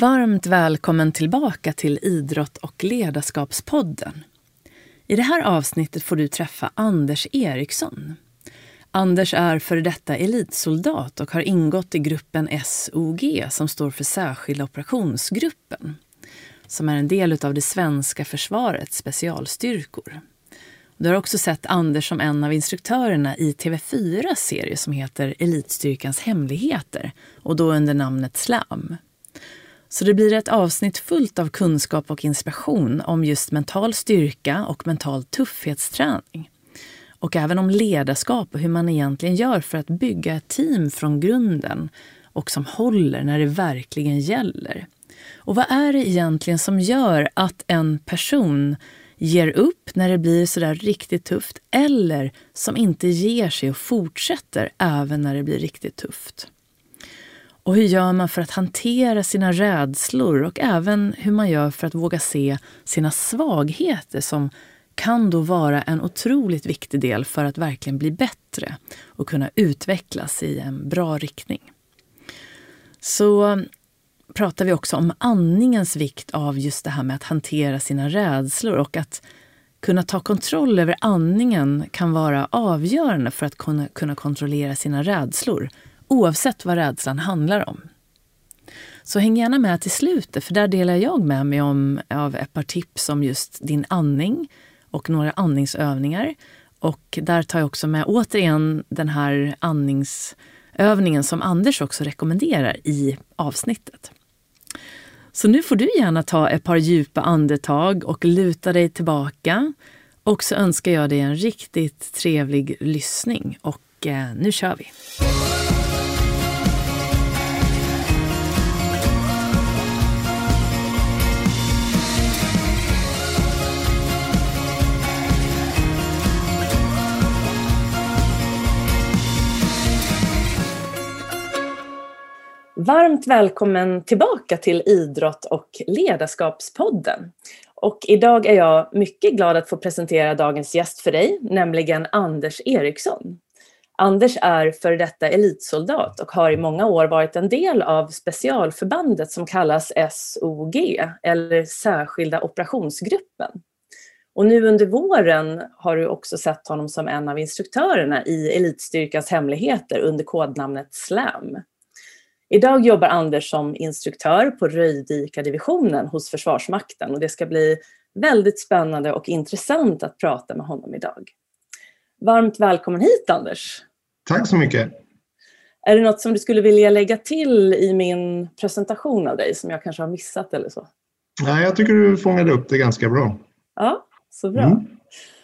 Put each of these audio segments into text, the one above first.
Varmt välkommen tillbaka till Idrott och ledarskapspodden. I det här avsnittet får du träffa Anders Eriksson. Anders är före detta elitsoldat och har ingått i gruppen SOG som står för Särskilda operationsgruppen som är en del av det svenska försvarets specialstyrkor. Du har också sett Anders som en av instruktörerna i TV4 serie som heter Elitstyrkans hemligheter och då under namnet Slam. Så det blir ett avsnitt fullt av kunskap och inspiration om just mental styrka och mental tuffhetsträning. Och även om ledarskap och hur man egentligen gör för att bygga ett team från grunden och som håller när det verkligen gäller. Och vad är det egentligen som gör att en person ger upp när det blir sådär riktigt tufft eller som inte ger sig och fortsätter även när det blir riktigt tufft? Och hur gör man för att hantera sina rädslor och även hur man gör för att våga se sina svagheter som kan då vara en otroligt viktig del för att verkligen bli bättre och kunna utvecklas i en bra riktning. Så um, pratar vi också om andningens vikt av just det här med att hantera sina rädslor och att kunna ta kontroll över andningen kan vara avgörande för att kunna, kunna kontrollera sina rädslor oavsett vad rädslan handlar om. Så häng gärna med till slutet, för där delar jag med mig om, av ett par tips om just din andning och några andningsövningar. Och där tar jag också med återigen den här andningsövningen som Anders också rekommenderar i avsnittet. Så nu får du gärna ta ett par djupa andetag och luta dig tillbaka. Och så önskar jag dig en riktigt trevlig lyssning. Och eh, nu kör vi! Varmt välkommen tillbaka till Idrott och ledarskapspodden. Och idag är jag mycket glad att få presentera dagens gäst för dig, nämligen Anders Eriksson. Anders är för detta elitsoldat och har i många år varit en del av specialförbandet som kallas SOG, eller Särskilda operationsgruppen. Och nu under våren har du också sett honom som en av instruktörerna i Elitstyrkans hemligheter under kodnamnet SLAM. Idag jobbar Anders som instruktör på Röjdykadivisionen hos Försvarsmakten och det ska bli väldigt spännande och intressant att prata med honom idag. Varmt välkommen hit Anders! Tack så mycket! Är det något som du skulle vilja lägga till i min presentation av dig som jag kanske har missat eller så? Nej, jag tycker du fångade upp det ganska bra. Ja, så bra. Mm.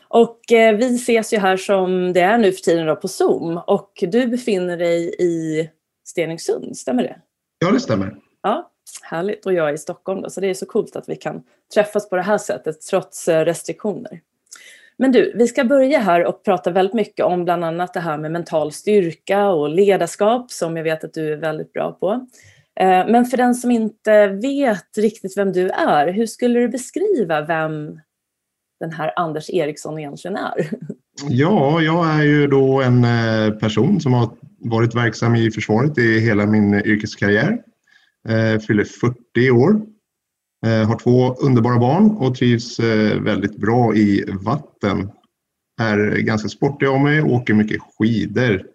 Och eh, vi ses ju här som det är nu för tiden då på Zoom och du befinner dig i Stenungsund, stämmer det? Ja, det stämmer. Ja, Härligt. Och jag är i Stockholm då, så det är så coolt att vi kan träffas på det här sättet trots eh, restriktioner. Men du, vi ska börja här och prata väldigt mycket om bland annat det här med mental styrka och ledarskap som jag vet att du är väldigt bra på. Eh, men för den som inte vet riktigt vem du är, hur skulle du beskriva vem den här Anders Eriksson egentligen är? Ja, jag är ju då en eh, person som har varit verksam i försvaret i hela min yrkeskarriär. Eh, fyller 40 år. Eh, har två underbara barn och trivs eh, väldigt bra i vatten. Är ganska sportig av mig, åker mycket skidor.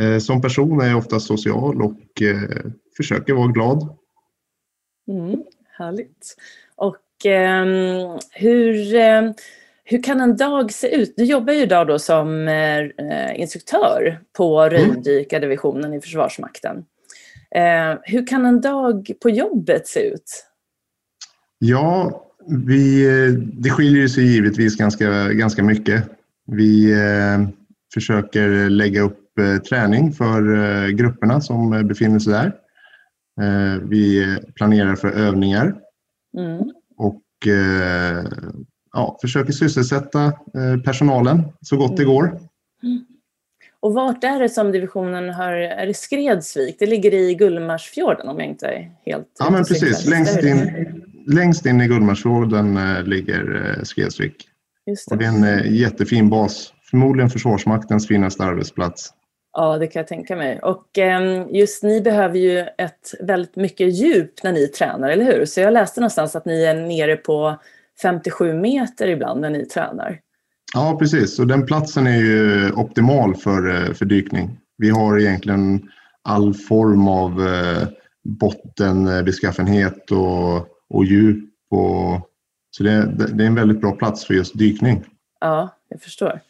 Eh, som person är jag ofta social och eh, försöker vara glad. Mm, härligt. Och eh, hur ehm, hur kan en dag se ut? Du jobbar ju idag då som eh, instruktör på mm. röjdykardivisionen i Försvarsmakten. Eh, hur kan en dag på jobbet se ut? Ja, vi, det skiljer sig givetvis ganska, ganska mycket. Vi eh, försöker lägga upp eh, träning för eh, grupperna som befinner sig där. Eh, vi planerar för övningar mm. och ja, försöker sysselsätta eh, personalen så gott det mm. går. Mm. Och vart är det som divisionen har, är det Skredsvik? Det ligger i Gullmarsfjorden om jag inte är helt... Ja men precis, längst in, längst in i Gullmarsfjorden äh, ligger äh, Skredsvik. Det. Och det är en jättefin bas, förmodligen Försvarsmaktens finaste arbetsplats. Ja, det kan jag tänka mig. Och ehm, just ni behöver ju ett väldigt mycket djup när ni tränar, eller hur? Så jag läste någonstans att ni är nere på 57 meter ibland när ni tränar. Ja, precis. Och den platsen är ju optimal för, eh, för dykning. Vi har egentligen all form av eh, bottenbeskaffenhet och, och djup. Och, så det, det är en väldigt bra plats för just dykning. Ja, jag förstår.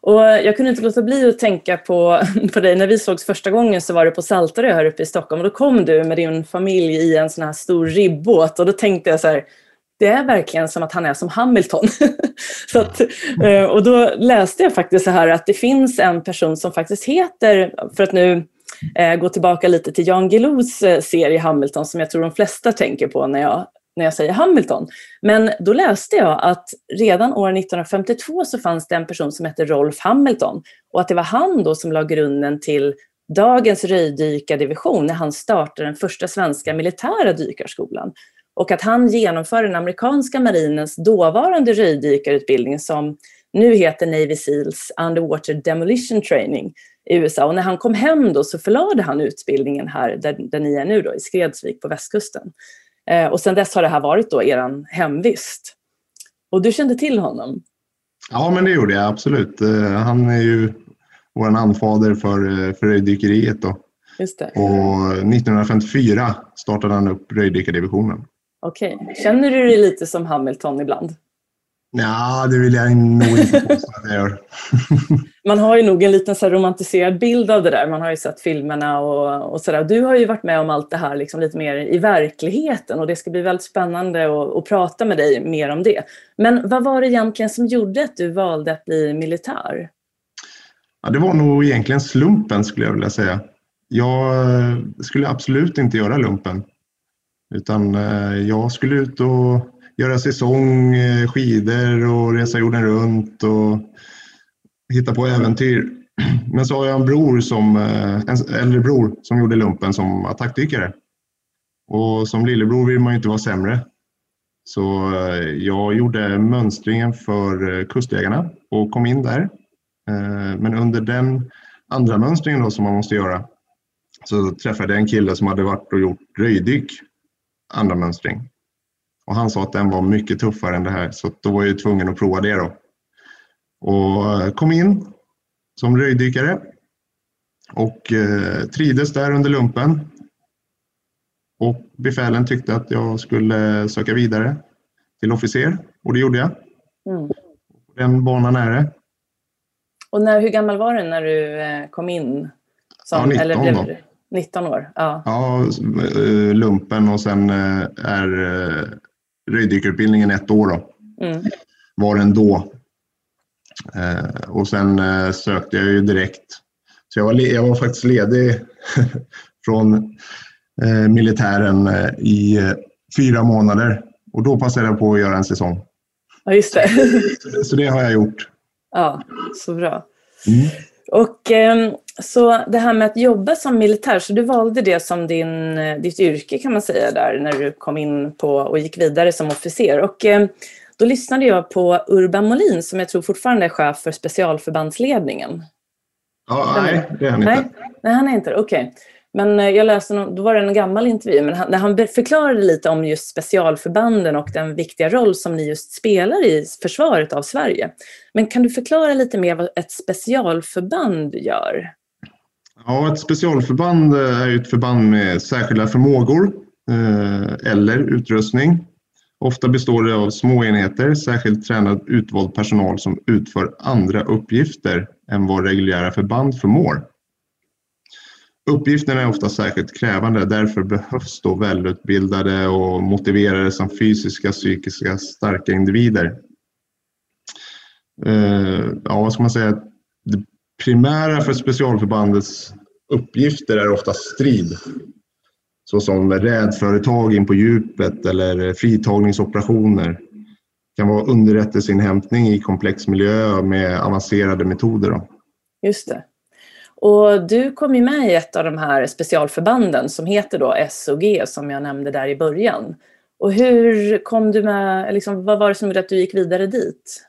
Och jag kunde inte låta bli att tänka på, på dig. När vi sågs första gången så var det på Saltarö här uppe i Stockholm. Och då kom du med din familj i en sån här stor ribbåt. Och då tänkte jag så här, det är verkligen som att han är som Hamilton. så att, eh, och då läste jag faktiskt så här att det finns en person som faktiskt heter, för att nu eh, gå tillbaka lite till Jan Guillous eh, serie Hamilton som jag tror de flesta tänker på när jag, när jag säger Hamilton. Men då läste jag att redan år 1952 så fanns det en person som hette Rolf Hamilton och att det var han då som la grunden till dagens röjdykardivision när han startade den första svenska militära dykarskolan och att han genomför den amerikanska marinens dåvarande röjdykarutbildning som nu heter Navy Seals Underwater Demolition Training i USA. Och när han kom hem då så förlade han utbildningen här där, där ni är nu då, i Skredsvik på västkusten. Eh, och sedan dess har det här varit då er hemvist. Och du kände till honom? Ja, men det gjorde jag absolut. Eh, han är ju vår anfader för, eh, för röjdykeriet. Då. Och 1954 startade han upp röjdykardivisionen. Okej. Okay. Känner du dig lite som Hamilton ibland? Ja, det vill jag nog inte påstå att jag gör. Man har ju nog en liten så romantiserad bild av det där. Man har ju sett filmerna och, och sådär. Du har ju varit med om allt det här liksom lite mer i verkligheten och det ska bli väldigt spännande att, att prata med dig mer om det. Men vad var det egentligen som gjorde att du valde att bli militär? Ja, det var nog egentligen slumpen skulle jag vilja säga. Jag skulle absolut inte göra lumpen. Utan eh, jag skulle ut och göra säsong, eh, skidor och resa jorden runt och hitta på äventyr. Men så har jag en bror, som, eh, en äldre bror som gjorde lumpen som attackdykare. Och som lillebror vill man ju inte vara sämre. Så jag gjorde mönstringen för Kustjägarna och kom in där. Men under den andra mönstringen då som man måste göra så träffade jag en kille som hade varit och gjort röjdyk andra mönstring. Och han sa att den var mycket tuffare än det här så då var jag tvungen att prova det då. Och eh, kom in som röjdykare och eh, trivdes där under lumpen. Och befälen tyckte att jag skulle söka vidare till officer och det gjorde jag. Mm. Den banan är det. Och när, hur gammal var du när du eh, kom in? Som, ja, 19 eller blev, då. 19 år? Ja. ja, eh, lumpen och sen eh, är eh, röjdykarutbildningen ett år då. Mm. Var den då. Och sen sökte jag ju direkt. Så jag var, jag var faktiskt ledig från militären i fyra månader och då passade jag på att göra en säsong. Ja, just det. Så det har jag gjort. Ja, så bra. Mm. Och eh, så det här med att jobba som militär, så du valde det som din, eh, ditt yrke kan man säga där när du kom in på och gick vidare som officer. Och eh, då lyssnade jag på Urban Molin som jag tror fortfarande är chef för specialförbandsledningen. Ja, nej, det är han inte. Nej, han är inte. Okej. Okay. Men eh, jag läste, då var det en gammal intervju, men han, när han förklarade lite om just specialförbanden och den viktiga roll som ni just spelar i försvaret av Sverige. Men kan du förklara lite mer vad ett specialförband gör? Ja, ett specialförband eh, är ett förband med särskilda förmågor eh, eller utrustning. Ofta består det av små enheter, särskilt tränad utvald personal som utför andra uppgifter än vad reguljära förband förmår. Uppgifterna är ofta särskilt krävande, därför behövs då välutbildade och motiverade som fysiska, psykiska, starka individer. Eh, ja, vad ska man säga? Det primära för specialförbandets uppgifter är ofta strid. Såsom rädföretag in på djupet eller fritagningsoperationer. Det kan vara underrättelseinhämtning i komplex miljö med avancerade metoder. Då. Just det. Och du kom ju med i ett av de här specialförbanden som heter då SOG som jag nämnde där i början. Och hur kom du med, liksom, vad var det som gjorde att du gick vidare dit?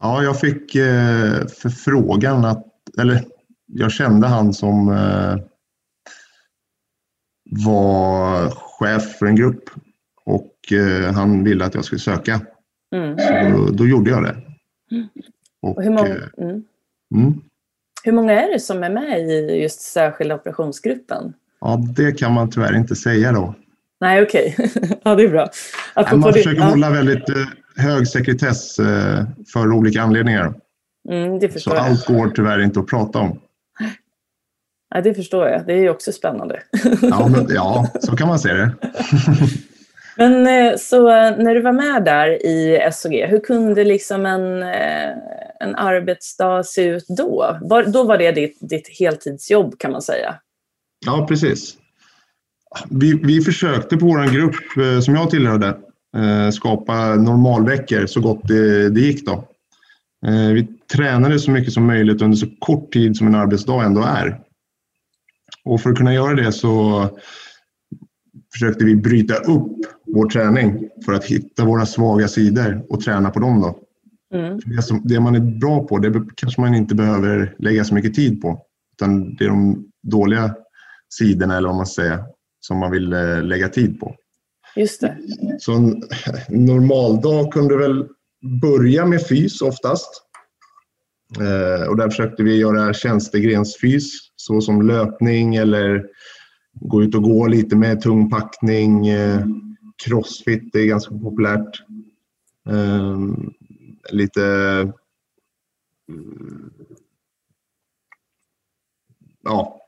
Ja, jag fick eh, förfrågan att, eller jag kände han som eh, var chef för en grupp och eh, han ville att jag skulle söka. Mm. Så då, då gjorde jag det. Och, Och hur, många, eh, mm. mm, hur många är det som är med i just särskilda operationsgruppen? ja, det kan man tyvärr inte säga då. Nej, okej. ja, det är bra. Apropå Man det- försöker ja, hålla väldigt eh, hög sekretess eh, för olika anledningar. mm, det Så förstår jag. allt går tyvärr inte att prata om. Ja, det förstår jag. Det är ju också spännande. Ja, men, ja så kan man se det. Men eh, så eh, när du var med där i SOG, hur kunde liksom en, eh, en arbetsdag se ut då? Var, då var det ditt, ditt heltidsjobb kan man säga. Ja, precis. Vi, vi försökte på vår grupp som jag tillhörde skapa normalveckor så gott det, det gick. Då. Vi tränade så mycket som möjligt under så kort tid som en arbetsdag ändå är. Och för att kunna göra det så försökte vi bryta upp vår träning för att hitta våra svaga sidor och träna på dem. Då. Mm. Det, som, det man är bra på, det kanske man inte behöver lägga så mycket tid på. Utan det är de dåliga sidorna, eller vad man säger, som man vill eh, lägga tid på. Just det. Så en normaldag kunde väl börja med fys oftast. Eh, och där försökte vi göra tjänstegrensfys, såsom löpning eller gå ut och gå lite med tung packning. Eh, crossfit är ganska populärt. Eh, lite mm, ja,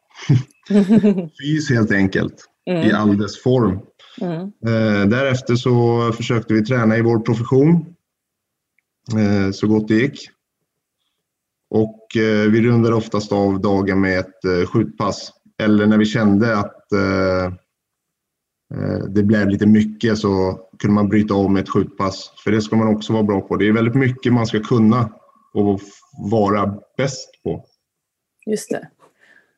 fys helt enkelt i Mm. all dess form. Mm. Eh, därefter så försökte vi träna i vår profession eh, så gott det gick. Och eh, vi rundade oftast av dagen med ett skjutpass. Eller när vi kände att det blev lite mycket så kunde man bryta med ett skjutpass. För det ska man också vara bra på. Det är väldigt mycket man ska kunna och vara bäst på. Just det.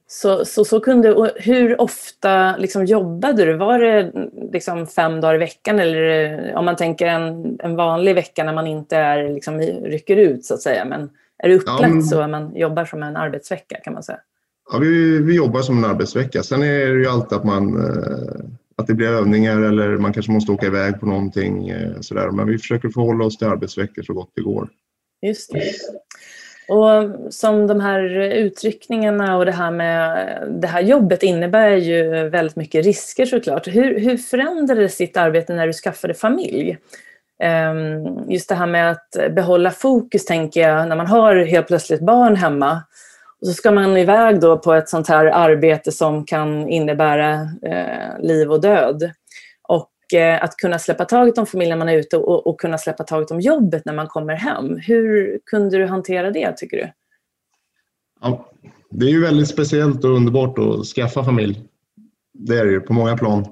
Så, så, så kunde, hur ofta liksom jobbade du? Var det liksom fem dagar i veckan eller eh, om man tänker en, en vanlig vecka när man inte är, liksom, rycker ut så att säga. Men är det upplagt Ja, men- så att man jobbar som en arbetsvecka kan man säga? Ja, vi, vi jobbar som en arbetsvecka. Sen är det ju alltid att, man, eh, att det blir övningar eller man kanske måste åka iväg på någonting. Eh, sådär. Men vi försöker förhålla oss till arbetsveckor så gott det går. Just det. Och eh, som de här utryckningarna och det här med det här jobbet innebär ju väldigt mycket risker såklart. Hur, hur förändrades ditt arbete när du skaffade familj? Ehm, just det här med att behålla fokus tänker jag när man har helt plötsligt barn hemma. Och så ska man iväg då på ett sånt här arbete som kan innebära eh, liv och död. Och eh, att kunna släppa taget om familjen man är ute och, och kunna släppa taget om jobbet när man kommer hem. Hur kunde du hantera det tycker du? Ja, det är ju väldigt speciellt och underbart att skaffa familj. Det är det ju på många plan.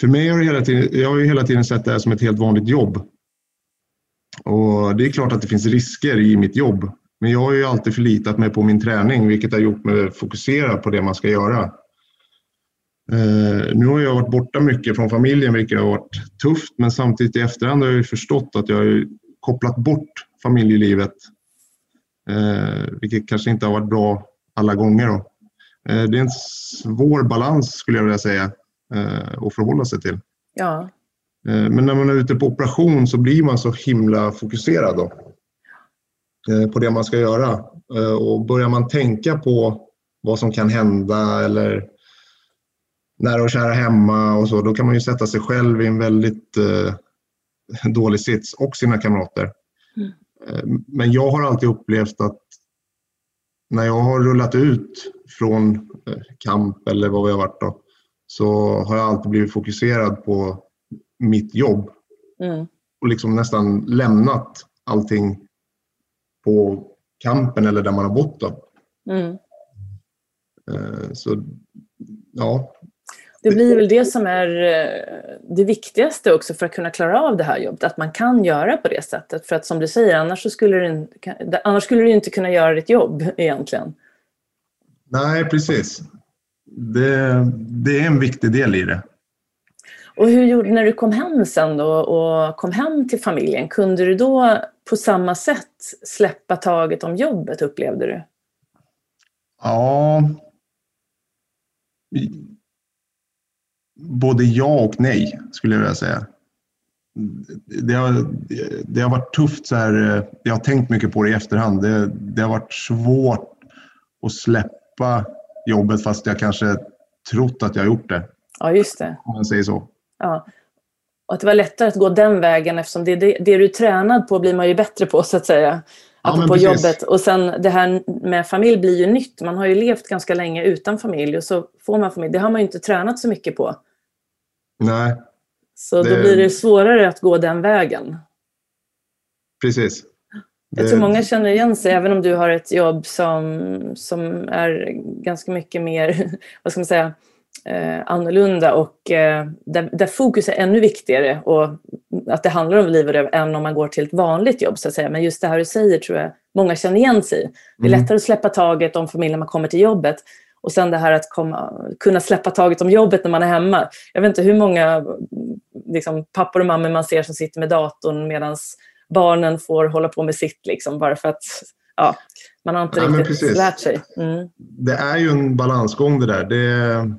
För mig har hela tiden, jag har ju hela tiden sett det här som ett helt vanligt jobb. Och det är klart att det finns risker i mitt jobb. Men jag har ju alltid förlitat mig på min träning, vilket har gjort mig fokuserad på det man ska göra. Eh, nu har jag varit borta mycket från familjen, vilket har varit tufft. Men samtidigt i efterhand har jag förstått att jag har kopplat bort familjelivet Eh, vilket kanske inte har varit bra alla gånger. Då. Eh, det är en svår balans skulle jag vilja säga att förhålla sig till. Ja, men när man är ute på operation så blir man så himla fokuserad då, på det man ska göra. Eh, och börjar man tänka på vad som kan hända eller nära och kära hemma och så, då kan man ju sätta sig själv i en väldigt eh, dålig sits och sina kamrater. Mm. Eh, Men jag har alltid upplevt att när jag har rullat ut från eh, kamp eller vad vi har varit då, så har jag alltid blivit fokuserad på mitt jobb mm. och liksom nästan lämnat allting på kampen eller där man har bott. Då. Mm. Eh, Så ja, Det blir väl det som är eh, det viktigaste också för att kunna klara av det här jobbet, att man kan göra på det sättet. För att som du säger, annars, skulle, du annars skulle du inte kunna göra ditt jobb egentligen. nej precis. Det, det är en viktig del i det. Och hur gjorde när du kom hem sen då och kom hem till familjen? Kunde du då på samma sätt släppa taget om jobbet upplevde du? Ja. Både ja och nej skulle jag vilja säga. Det har, det har varit tufft. Så här, jag har tänkt mycket på det i efterhand. Det, det har varit svårt att släppa jobbet fast jag kanske trott att jag gjort det. Ja, just det. Om man säger så. Ja. Och att det var lättare att gå den vägen eftersom det, det, det du är tränad på blir man ju bättre på så att säga. Ja, på jobbet. Och sen det här med familj blir ju nytt. Man har ju levt ganska länge utan familj och så får man familj. Det har man ju inte tränat så mycket på. Nej, Så då Det- blir det svårare att gå den vägen. precis. Jag tror många känner igen sig, även om du har ett jobb som, som är ganska mycket mer, vad ska man säga, eh, annorlunda och eh, där, där fokus är ännu viktigare och att det handlar om liv och död än om man går till ett vanligt jobb så att säga. Men just det här du säger tror jag många känner igen sig i. Det är Mm. lättare att släppa taget om familjen när man kommer till jobbet och sen det här att komma, kunna släppa taget om jobbet när man är hemma. Jag vet inte hur många liksom, pappor och mammor man ser som sitter med datorn medan barnen får hålla på med sitt, liksom, bara för att ja, man har inte Ja, riktigt lärt sig. Mm. det är ju en balansgång det där. Det,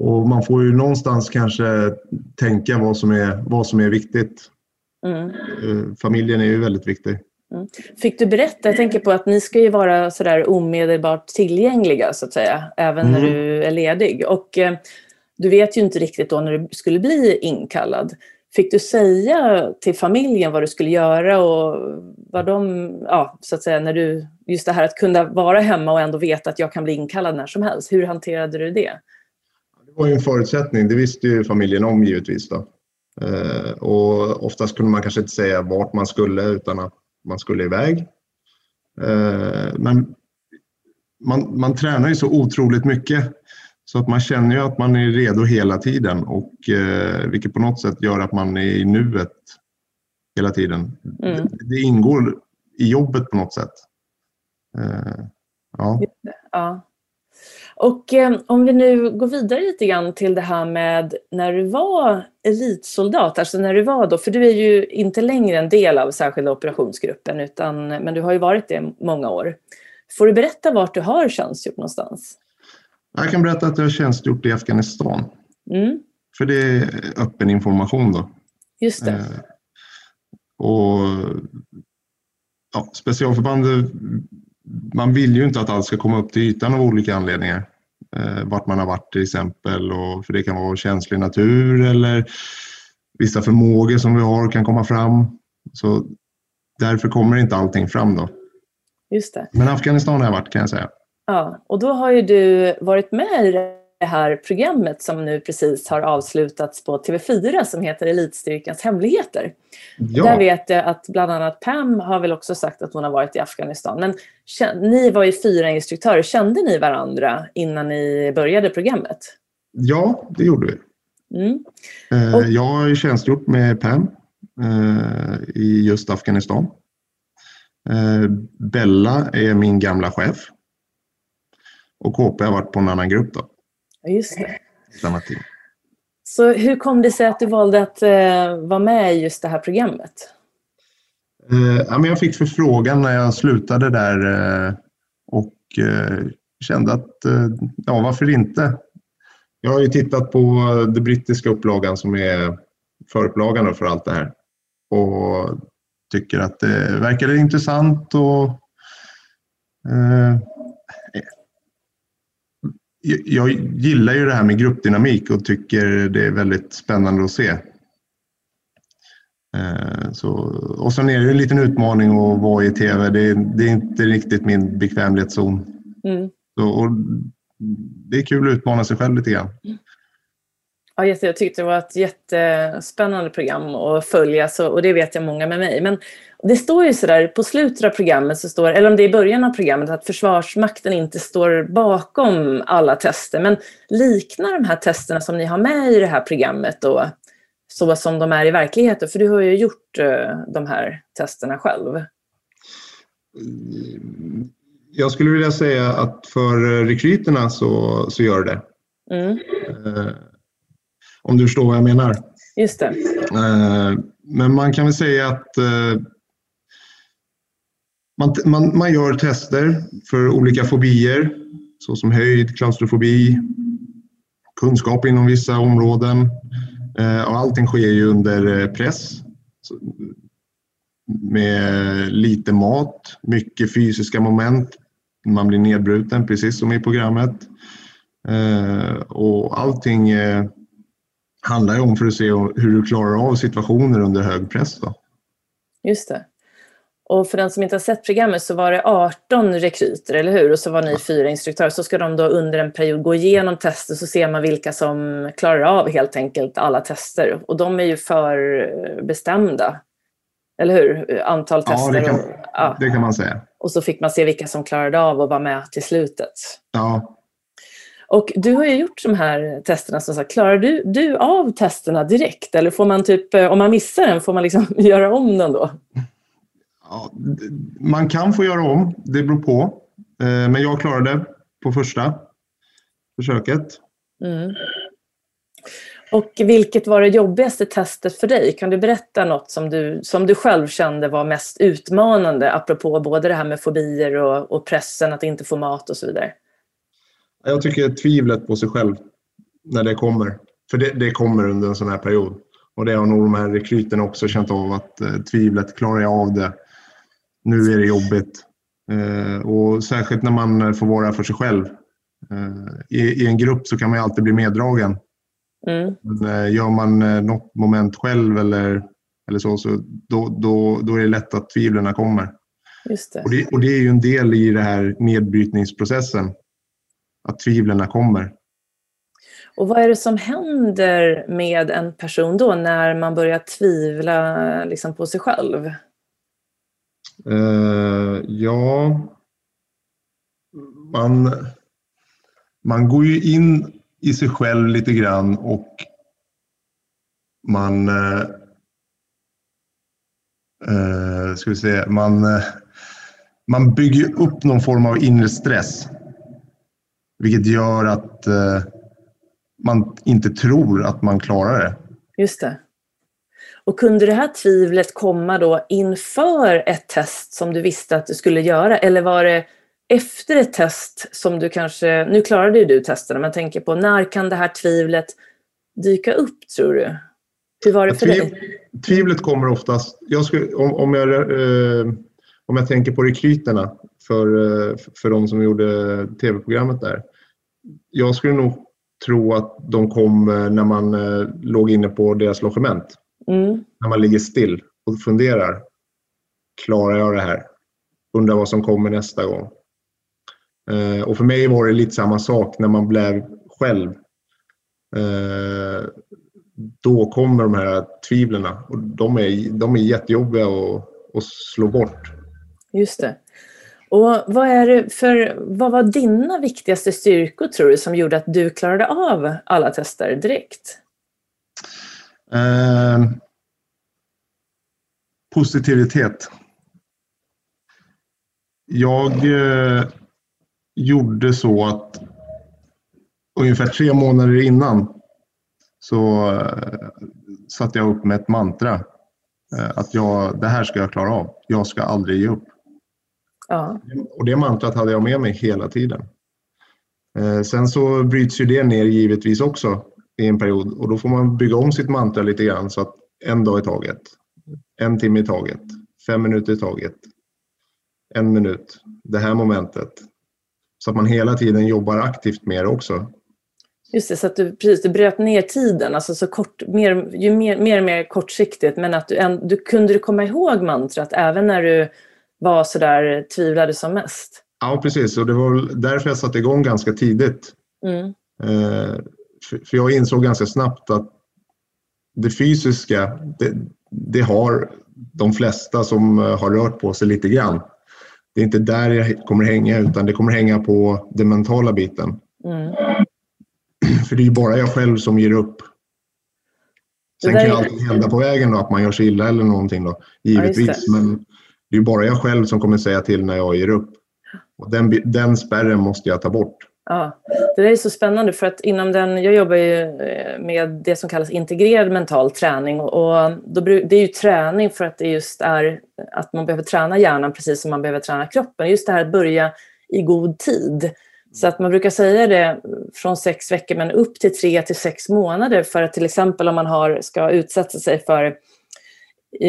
och man får ju någonstans kanske tänka vad som är, vad som är viktigt. Mm. Eh, Familjen är ju väldigt viktig. Fick du berätta, jag tänker på att ni ska ju vara sådär omedelbart tillgängliga så att säga, även när Mm. du är ledig. Och eh, du vet ju inte riktigt då när du skulle bli inkallad. Fick du säga till familjen vad du skulle göra och vad de, ja, så att säga, när du, just det här att kunna vara hemma och ändå veta att jag kan bli inkallad när som helst. Hur hanterade du det? Det var ju en förutsättning. Det visste ju familjen om givetvis. Då. Eh, och oftast kunde man kanske inte säga vart man skulle utan att man skulle iväg. Eh, men man, man tränar ju så otroligt mycket så att man känner ju att man är redo hela tiden och eh, vilket på något sätt gör att man är i nuet hela tiden. Mm. Det, det ingår i jobbet på något sätt. Ja. Ja. Och eh, om vi nu går vidare lite grann till det här med när du var elitsoldat, alltså när du var då, för du är ju inte längre en del av särskilda operationsgruppen, utan, men du har ju varit det många år. Får du berätta vart du har tjänstgjort någonstans? Jag kan berätta att jag har tjänstgjort i Afghanistan. Mm, För det är öppen information då. just det. Eh, och ja, specialförband, man vill ju inte att allt ska komma upp till ytan av olika anledningar. Eh, vart man har varit till exempel, och, för det kan vara känslig natur eller vissa förmågor som vi har kan komma fram. Så därför kommer inte allting fram då. Just det. Men Afghanistan har jag varit kan jag säga. Ja, och då har ju du varit med i det här programmet som nu precis har avslutats på TV4 som heter Elitstyrkans hemligheter. Där Ja, vet jag att bland annat Pam har väl också sagt att hon har varit i Afghanistan. Men ni var ju fyra instruktörer. Kände ni varandra innan ni började programmet? ja det gjorde vi. Mm. Eh, Och- Jag har tjänstgjort med Pam eh, i just Afghanistan. Eh, Bella är min gamla chef. Och KP har varit på en annan grupp då, Ja, Just det. annat team. Så hur kom det sig att du valde att eh, vara med i just det här programmet? Eh, ja, men jag fick förfrågan när jag slutade där eh, och eh, kände att eh, ja, varför inte? Jag har ju tittat på den brittiska upplagan som är förupplagan för allt det här och tycker att det verkar intressant och eh, jag gillar ju det här med gruppdynamik och tycker det är väldigt spännande att se. Eh, Så, och sen är det en liten utmaning att vara i tv. Det är, det är inte riktigt min bekvämlighetszon. Mm. Så, och det är kul att utmana sig själv lite grann. Ja, jätte- jag tyckte det var ett jättespännande program att följa så, och det vet jag många med mig. Men det står ju sådär på slutet av programmet, så står, eller om det är i början av programmet, att Försvarsmakten inte står bakom alla tester. Men liknar de här testerna som ni har med i det här programmet då så som de är i verkligheten? För du har ju gjort eh, de här testerna själv. Jag skulle vilja säga att för rekryterna så, så gör det. Mm, Eh, Om du förstår vad jag menar. just det. Eh, Men man kan väl säga att eh, Man, man, man gör tester för olika fobier såsom höjd, klaustrofobi, kunskap inom vissa områden. Eh, och allting sker ju under press med lite mat, mycket fysiska moment. Man blir nedbruten precis som i programmet. Och allting handlar ju om för att se hur du klarar av situationer under hög press. Då. Just det. Och för den som inte har sett programmet så var det 18 rekryter, eller hur? Och så var ni fyra instruktörer. Så ska de då under en period gå igenom tester så ser man vilka som klarar av helt enkelt alla tester. Och de är ju förbestämda. Eller hur? Antal tester. Ja, det kan, och, ja. det kan man säga. Och så fick man se vilka som klarade av att vara med till slutet. Ja. Och du har ju gjort de här testerna som sagt. Klarar du, du av testerna direkt? Eller får man typ, om man missar den, får man liksom göra om den då? Ja, man kan få göra om, det beror på. Eh, men jag klarade på första försöket. Mm. Och vilket var det jobbigaste testet för dig? Kan du berätta något som du, som du själv kände var mest utmanande apropå både det här med fobier och, och pressen att inte få mat och så vidare? Jag tycker tvivlet på sig själv när det kommer. För det, det kommer under en sån här period. Och det har nog de här rekryterna också känt av att eh, tvivlet, klarar jag av det? nu är det jobbigt. Eh, och särskilt när man får vara för sig själv. Eh, I, I, en grupp så kan man ju alltid bli meddragen. Mm. Men eh, gör man något moment själv eller, eller så, så då, då, då är det lätt att tvivlen kommer. Just det. Och, det, och det är ju en del i den här nedbrytningsprocessen. Att tvivlen kommer. Och vad är det som händer med en person då när man börjar tvivla liksom, på sig själv? Uh, ja, man, man går ju in i sig själv lite grann och man uh, ska vi säga, man, man bygger upp någon form av inre stress. Vilket gör att man inte tror att man klarar det. Just det. Och kunde det här tvivlet komma då inför ett test som du visste att du skulle göra eller var det efter ett test som du kanske, nu klarade ju du testerna, men tänker på när kan det här tvivlet dyka upp tror du? Hur var det för Tviv, dig? Tvivlet kommer oftast, jag skulle, om, om, jag, eh, om jag tänker på rekryterna för, eh, för de som gjorde tv-programmet där. Jag skulle nog tro att de kom när man eh, låg inne på deras logement. Mm. När man ligger still och funderar. Klarar jag det här? Undrar vad som kommer nästa gång. Eh, och för mig var det lite samma sak när man blev själv. Eh, då kommer de här tvivlen och de är, de är jättejobbiga att, att slå bort. Just det. Och vad, är det för, vad var dina viktigaste styrkor tror du som gjorde att du klarade av alla tester direkt? Eh, positivitet. Jag eh, gjorde så att ungefär tre månader innan så eh, satte jag upp med ett mantra. Eh, att jag, det här ska jag klara av. Jag ska aldrig ge upp. Ja. Och det mantrat hade jag med mig hela tiden. Eh, sen så bryts ju det ner givetvis också i en period och då får man bygga om sitt mantra lite grann så att en dag i taget, en timme i taget, fem minuter i taget, en minut, det här momentet. Så att man hela tiden jobbar aktivt med det också. Just det, så att du, precis, du bröt ner tiden, alltså så kort, mer, ju mer, mer mer kortsiktigt, men att du, en, du kunde du komma ihåg mantrat även när du var så där tvivlade som mest? Ja, precis, och det var därför jag satte igång ganska tidigt. Mm. Eh, för jag insåg ganska snabbt att det fysiska, det, det, har de flesta som eh, har rört på sig lite grann. Det är inte där jag kommer hänga utan det kommer hänga på den mentala biten. Mm. För det är ju bara jag själv som ger upp. Sen kan ju alltid hända på vägen då, att man gör sig illa eller någonting då, givetvis. Ja, men det är bara jag själv som kommer säga till när jag ger upp. Och den, den spärren måste jag ta bort. Ja, det där är så spännande för att inom den, jag jobbar ju eh, med det som kallas integrerad mental träning och då, det är ju träning för att det just är att man behöver träna hjärnan precis som man behöver träna kroppen. Just det här att börja i god tid. Så att man brukar säga det från sex veckor men upp till tre till sex månader för att till exempel om man har, ska utsätta sig för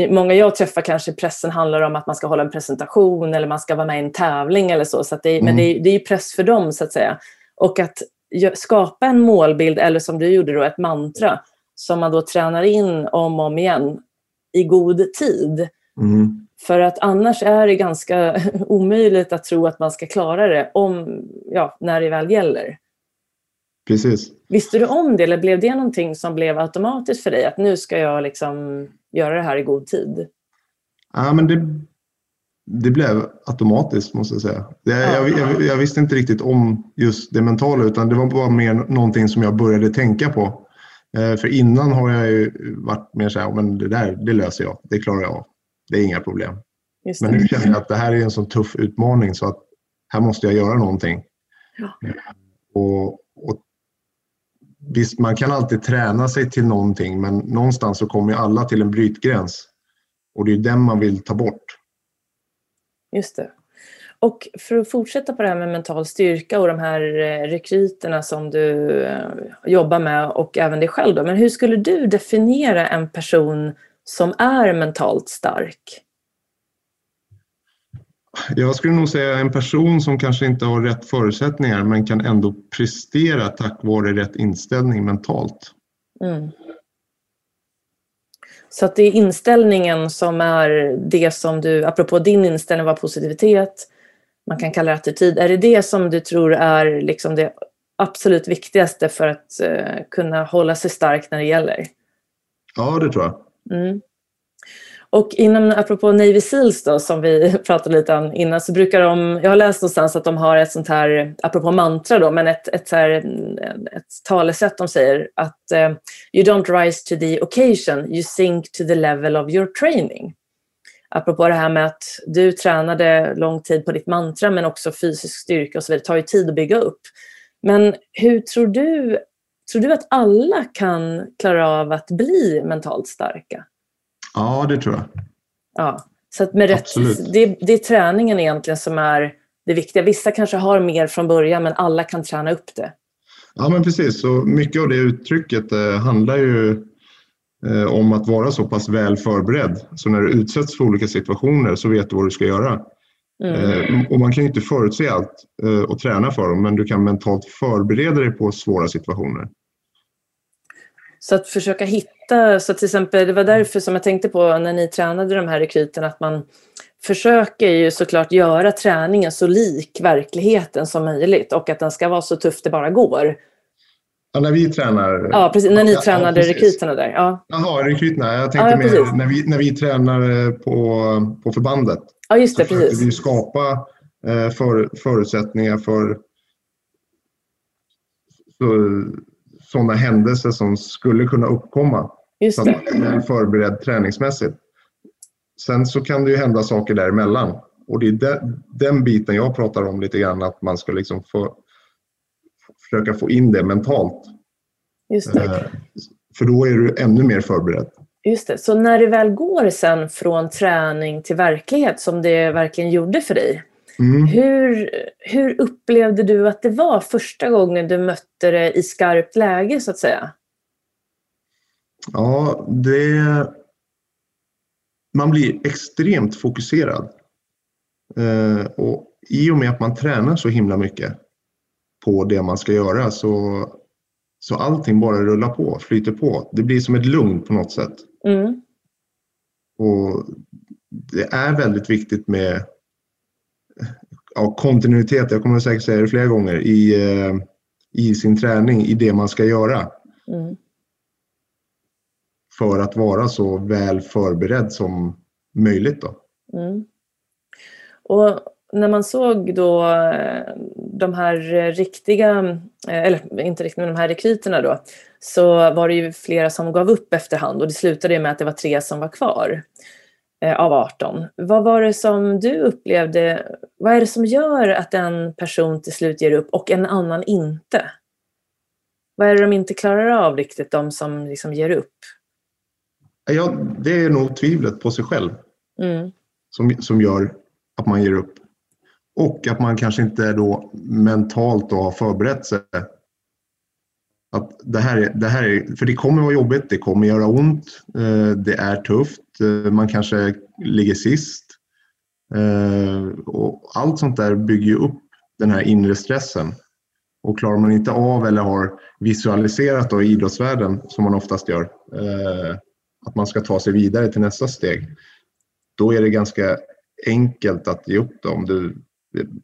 Många jag träffar kanske pressen handlar om att man ska hålla en presentation eller man ska vara med i en tävling eller så. så det, mm. Men det är, det är press för dem så att säga. Och att skapa en målbild eller som du gjorde då ett mantra som man då tränar in om och om igen i god tid. Mm. För att annars är det ganska omöjligt att tro att man ska klara det om, ja, när det väl gäller. Precis. Visste du om det eller blev det någonting som blev automatiskt för dig? Att nu ska jag liksom göra det här i god tid? Ja, men det, det blev automatiskt måste jag säga. Det, ja. jag, jag, jag, visste inte riktigt om just det mentala utan det var bara mer någonting som jag började tänka på. Eh, för innan har jag ju varit mer så här, men det där det löser jag, det klarar jag av. Det är inga problem. Men nu känner jag att det här är en så tuff utmaning så att här måste jag göra någonting. Ja. Eh, och Visst, man kan alltid träna sig till någonting men någonstans så kommer alla till en brytgräns. Och det är den man vill ta bort. Just det. Och för att fortsätta på det här med mental styrka och de här eh, rekryterna som du eh, jobbar med och även dig själv. Då. Men hur skulle du definiera en person som är mentalt stark? Jag skulle nog säga en person som kanske inte har rätt förutsättningar men kan ändå prestera tack vare rätt inställning mentalt. Mm. Så att det är inställningen som är det som du, apropå din inställning var positivitet, man kan kalla det attityd, är det det som du tror är liksom det absolut viktigaste för att uh, kunna hålla sig stark när det gäller? Ja, det tror jag. Mm. Och inom, apropå Navy Seals då, som vi pratade lite om innan, så brukar de, jag har läst någonstans att de har ett sånt här, apropå mantra då, men ett, ett, här, ett talesätt de säger att uh, you don't rise to the occasion, you sink to the level of your training. Apropå det här med att du tränade lång tid på ditt mantra men också fysisk styrka och så vidare, det tar ju tid att bygga upp. Men hur tror du, tror du att alla kan klara av att bli mentalt starka? Ja, det tror jag. Ja, så att med rätt, det, det är träningen egentligen som är det viktiga. Vissa kanske har mer från början, men alla kan träna upp det. Ja, men precis. Så mycket av det uttrycket eh, handlar ju eh, om att vara så pass väl förberedd. Så när du utsätts för olika situationer så vet du vad du ska göra. Mm. Eh, och man kan ju inte förutse allt och träna för dem, men du kan mentalt förbereda dig på svåra situationer. Så att försöka hitta, så till exempel, det var därför som jag tänkte på när ni tränade de här rekryterna, att man försöker ju såklart göra träningen så lik verkligheten som möjligt och att den ska vara så tuff det bara går. Ja, när vi tränar? Ja, precis. När ni ja, tränade ja, rekryterna där. Ja. Jaha, rekryterna. Jag tänkte ja, mer när vi, när vi tränar på, på förbandet. Ja, just det. Så precis. vi skapa eh, för, förutsättningar för så, sådana händelser som skulle kunna uppkomma. Just så att man är förberedd träningsmässigt. Sen så kan det ju hända saker däremellan. Och det är den, den biten jag pratar om lite grann, att man ska liksom få, försöka få in det mentalt. Just det. Eh, för då är du ännu mer förberedd. Just det. Så när det väl går sen från träning till verklighet som det verkligen gjorde för dig, Mm. Hur, hur upplevde du att det var första gången du mötte det i skarpt läge så att säga? Ja, det... Man blir extremt fokuserad. Eh, och I och med att man tränar så himla mycket på det man ska göra så, så allting bara rullar på, flyter på. Det blir som ett lugn på något sätt. Mm. Och Det är väldigt viktigt med ja, kontinuitet, jag kommer säkert säga det flera gånger, i, eh, i sin träning, i det man ska göra. Mm. För att vara så väl förberedd som möjligt. Då. Mm. Och när man såg då eh, de här riktiga, eh, eller inte riktigt, men de här rekryterna då, så var det ju flera som gav upp efterhand och det slutade med att det var tre som var kvar. Eh, av 18. Vad var det som du upplevde, vad är det som gör att en person till slut ger upp och en annan inte? Vad är det de inte klarar av riktigt, de som liksom ger upp? Ja, det är nog tvivlet på sig själv Mm. som, som gör att man ger upp. Och att man kanske inte då mentalt då har förberett sig. Att det här, är, det här är, för det kommer vara jobbigt, det kommer göra ont, eh, det är tufft, eh, man kanske ligger sist. Eh, och allt sånt där bygger ju upp den här inre stressen. Och klarar man inte av eller har visualiserat då i idrottsvärlden, som man oftast gör, att man ska ta sig vidare till nästa steg, då är det ganska enkelt att ge upp det om du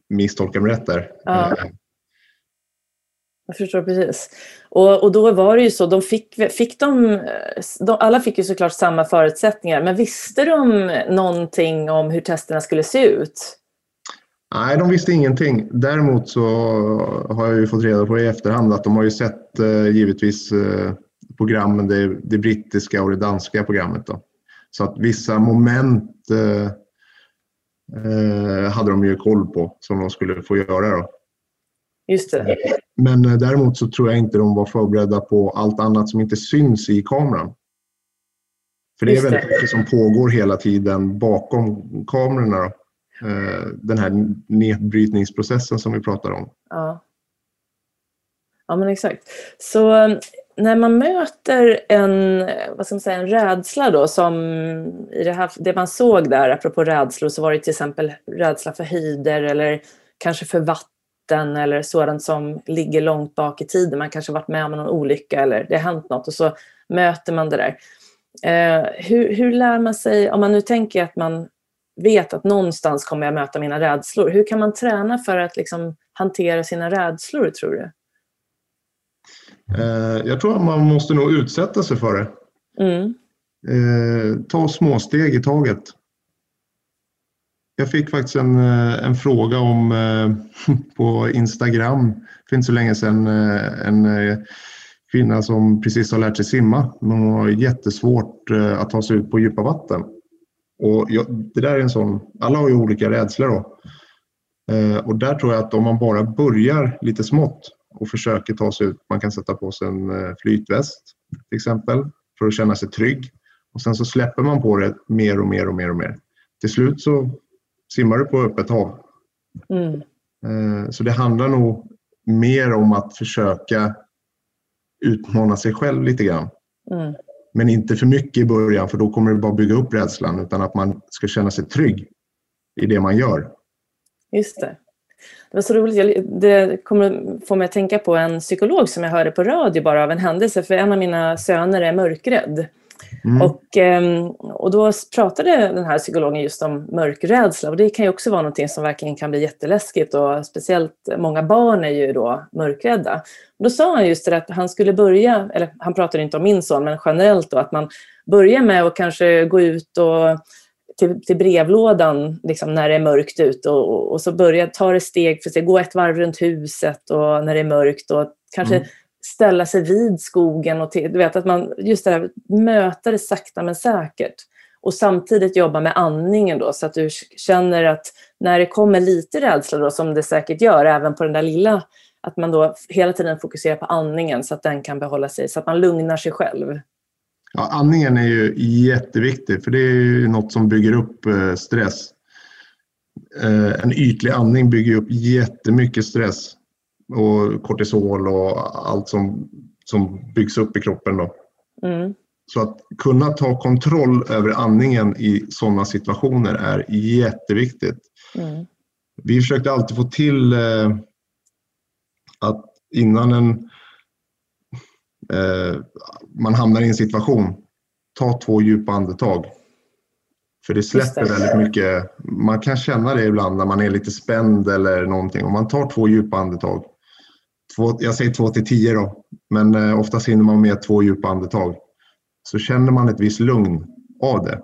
misstolkar mig rätt där. Ja. Jag förstår precis. Och, och då var det ju så, de fick, fick de, de, alla fick ju såklart samma förutsättningar, men visste de någonting om hur testerna skulle se ut? Nej, de visste ingenting. Däremot så har jag ju fått reda på i efterhand att de har ju sett eh, givetvis eh, programmen, det, det, brittiska och det danska programmet. Då. Så att vissa moment eh, eh hade de ju koll på som de skulle få göra. Då. Just det. Men eh, däremot så tror jag inte de var förberedda på allt annat som inte syns i kameran. För det är väldigt mycket som pågår hela tiden bakom kamerorna. Då. Eh, den här nedbrytningsprocessen som vi pratar om. Ja. Ja men exakt. Så eh, när man möter en, vad ska man säga, en rädsla då som i det, här, det man såg där, apropå rädslor, så var det till exempel rädsla för höjder eller kanske för vatten eller sådant som ligger långt bak i tiden. Man kanske varit med om någon olycka eller det har hänt något och så möter man det där. Eh, hur, hur lär man sig, om man nu tänker att man vet att någonstans kommer jag möta mina rädslor, hur kan man träna för att liksom hantera sina rädslor tror du? Eh, jag tror att man måste nog utsätta sig för det. Mm. Eh, ta små steg i taget. Jag fick faktiskt en, eh, en fråga om på Instagram för inte så länge sedan en kvinna som precis har lärt sig simma men hon har jättesvårt att ta sig ut på djupa vatten. Och det där är en sån, alla har ju olika rädslor då. Och där tror jag att om man bara börjar lite smått och försöker ta sig ut, man kan sätta på sig en flytväst till exempel för att känna sig trygg. Och sen så släpper man på det mer och mer och mer och mer. Till slut så simmar du på öppet hav. Mm. Eh, så det handlar nog mer om att försöka utmana sig själv lite grann. Mm. Men inte för mycket i början för då kommer det bara bygga upp rädslan utan att man ska känna sig trygg i det man gör. Just det. Det var så roligt. Det kommer få mig att tänka på en psykolog som jag hörde på radio bara av en händelse. För en av mina söner är mörkrädd. Mm. Och, ehm, och då pratade den här psykologen just om mörkrädsla och det kan ju också vara någonting som verkligen kan bli jätteläskigt och speciellt många barn är ju då mörkrädda. Och då sa han just det att han skulle börja, eller han pratade inte om min son, men generellt då att man börjar med att kanske gå ut och till, till brevlådan liksom, när det är mörkt ute och, och, så börja ta det steg för sig, gå ett varv runt huset och när det är mörkt och kanske mm ställa sig vid skogen och till, du vet att man just det här möta det sakta men säkert och samtidigt jobba med andningen då så att du känner att när det kommer lite rädsla då som det säkert gör även på den där lilla att man då hela tiden fokuserar på andningen så att den kan behålla sig så att man lugnar sig själv. Ja, andningen är ju jätteviktig för det är ju något som bygger upp eh, stress. Eh, en ytlig andning bygger upp jättemycket stress och kortisol och allt som, som byggs upp i kroppen. Då. Mm. Så att kunna ta kontroll över andningen i sådana situationer är jätteviktigt. Mm. Vi försökte alltid få till eh, att innan en, man hamnar i en situation, ta två djupa andetag. För det släpper det. väldigt mycket. Man kan känna det ibland när man är lite spänd eller någonting. Om man tar två djupa andetag två, jag säger två till tio då, men eh, oftast hinner man med två djupa andetag. Så känner man ett visst lugn av det.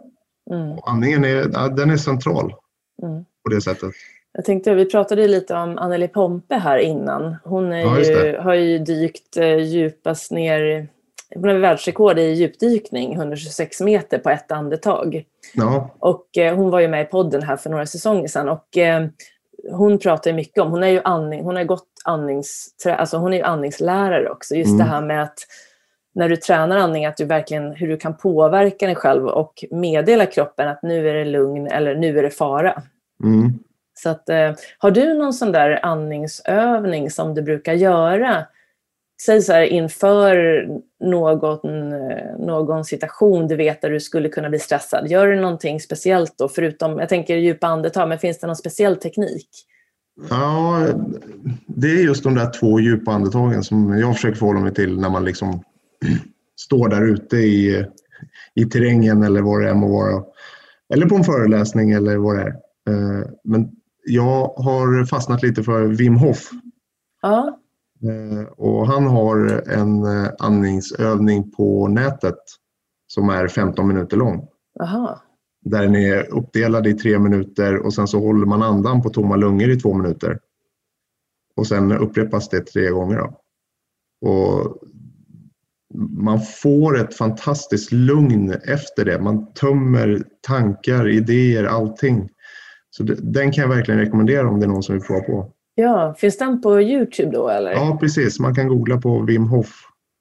Mm. Och andningen är, den är central mm. på det sättet. Jag tänkte, vi pratade lite om Anneli Pompe här innan. Hon ja, ju, har ju dykt eh, djupast ner hon har världsrekord i djupdykning, 126 meter på ett andetag. Ja. Och eh, hon var ju med i podden här för några säsonger sedan. Och, eh, hon pratar mycket om, hon är ju andning, hon har gått andnings, alltså hon är ju andningslärare också. Just Mm. det här med att när du tränar andning, att du verkligen, hur du kan påverka dig själv och meddela kroppen att nu är det lugn eller nu är det fara. Mm. Så att, eh, har du någon sån där andningsövning som du brukar göra? Säg så här inför någon, eh, någon situation du vet där du skulle kunna bli stressad. Gör du någonting speciellt då? Förutom, jag tänker djupa andetag, men finns det någon speciell teknik? Ja, det är just de där två djupa andetagen som jag försöker förhålla mig till när man liksom står där ute i, i terrängen eller vad det än må vara. Eller på en föreläsning eller vad det är. Eh, men jag har fastnat lite för Wim Hof Ja, Eh, och han har en eh, andningsövning på nätet som är 15 minuter lång. aha. Där den är uppdelad i tre minuter och sen så håller man andan på tomma lungor i två minuter. Och sen upprepas det tre gånger. Då. Och man får ett fantastiskt lugn efter det. Man tömmer tankar, idéer, allting. Så det, den kan jag verkligen rekommendera om det är någon som vill prova på. Ja, finns den på Youtube då eller? Ja, precis. Man kan googla på Wim Hof.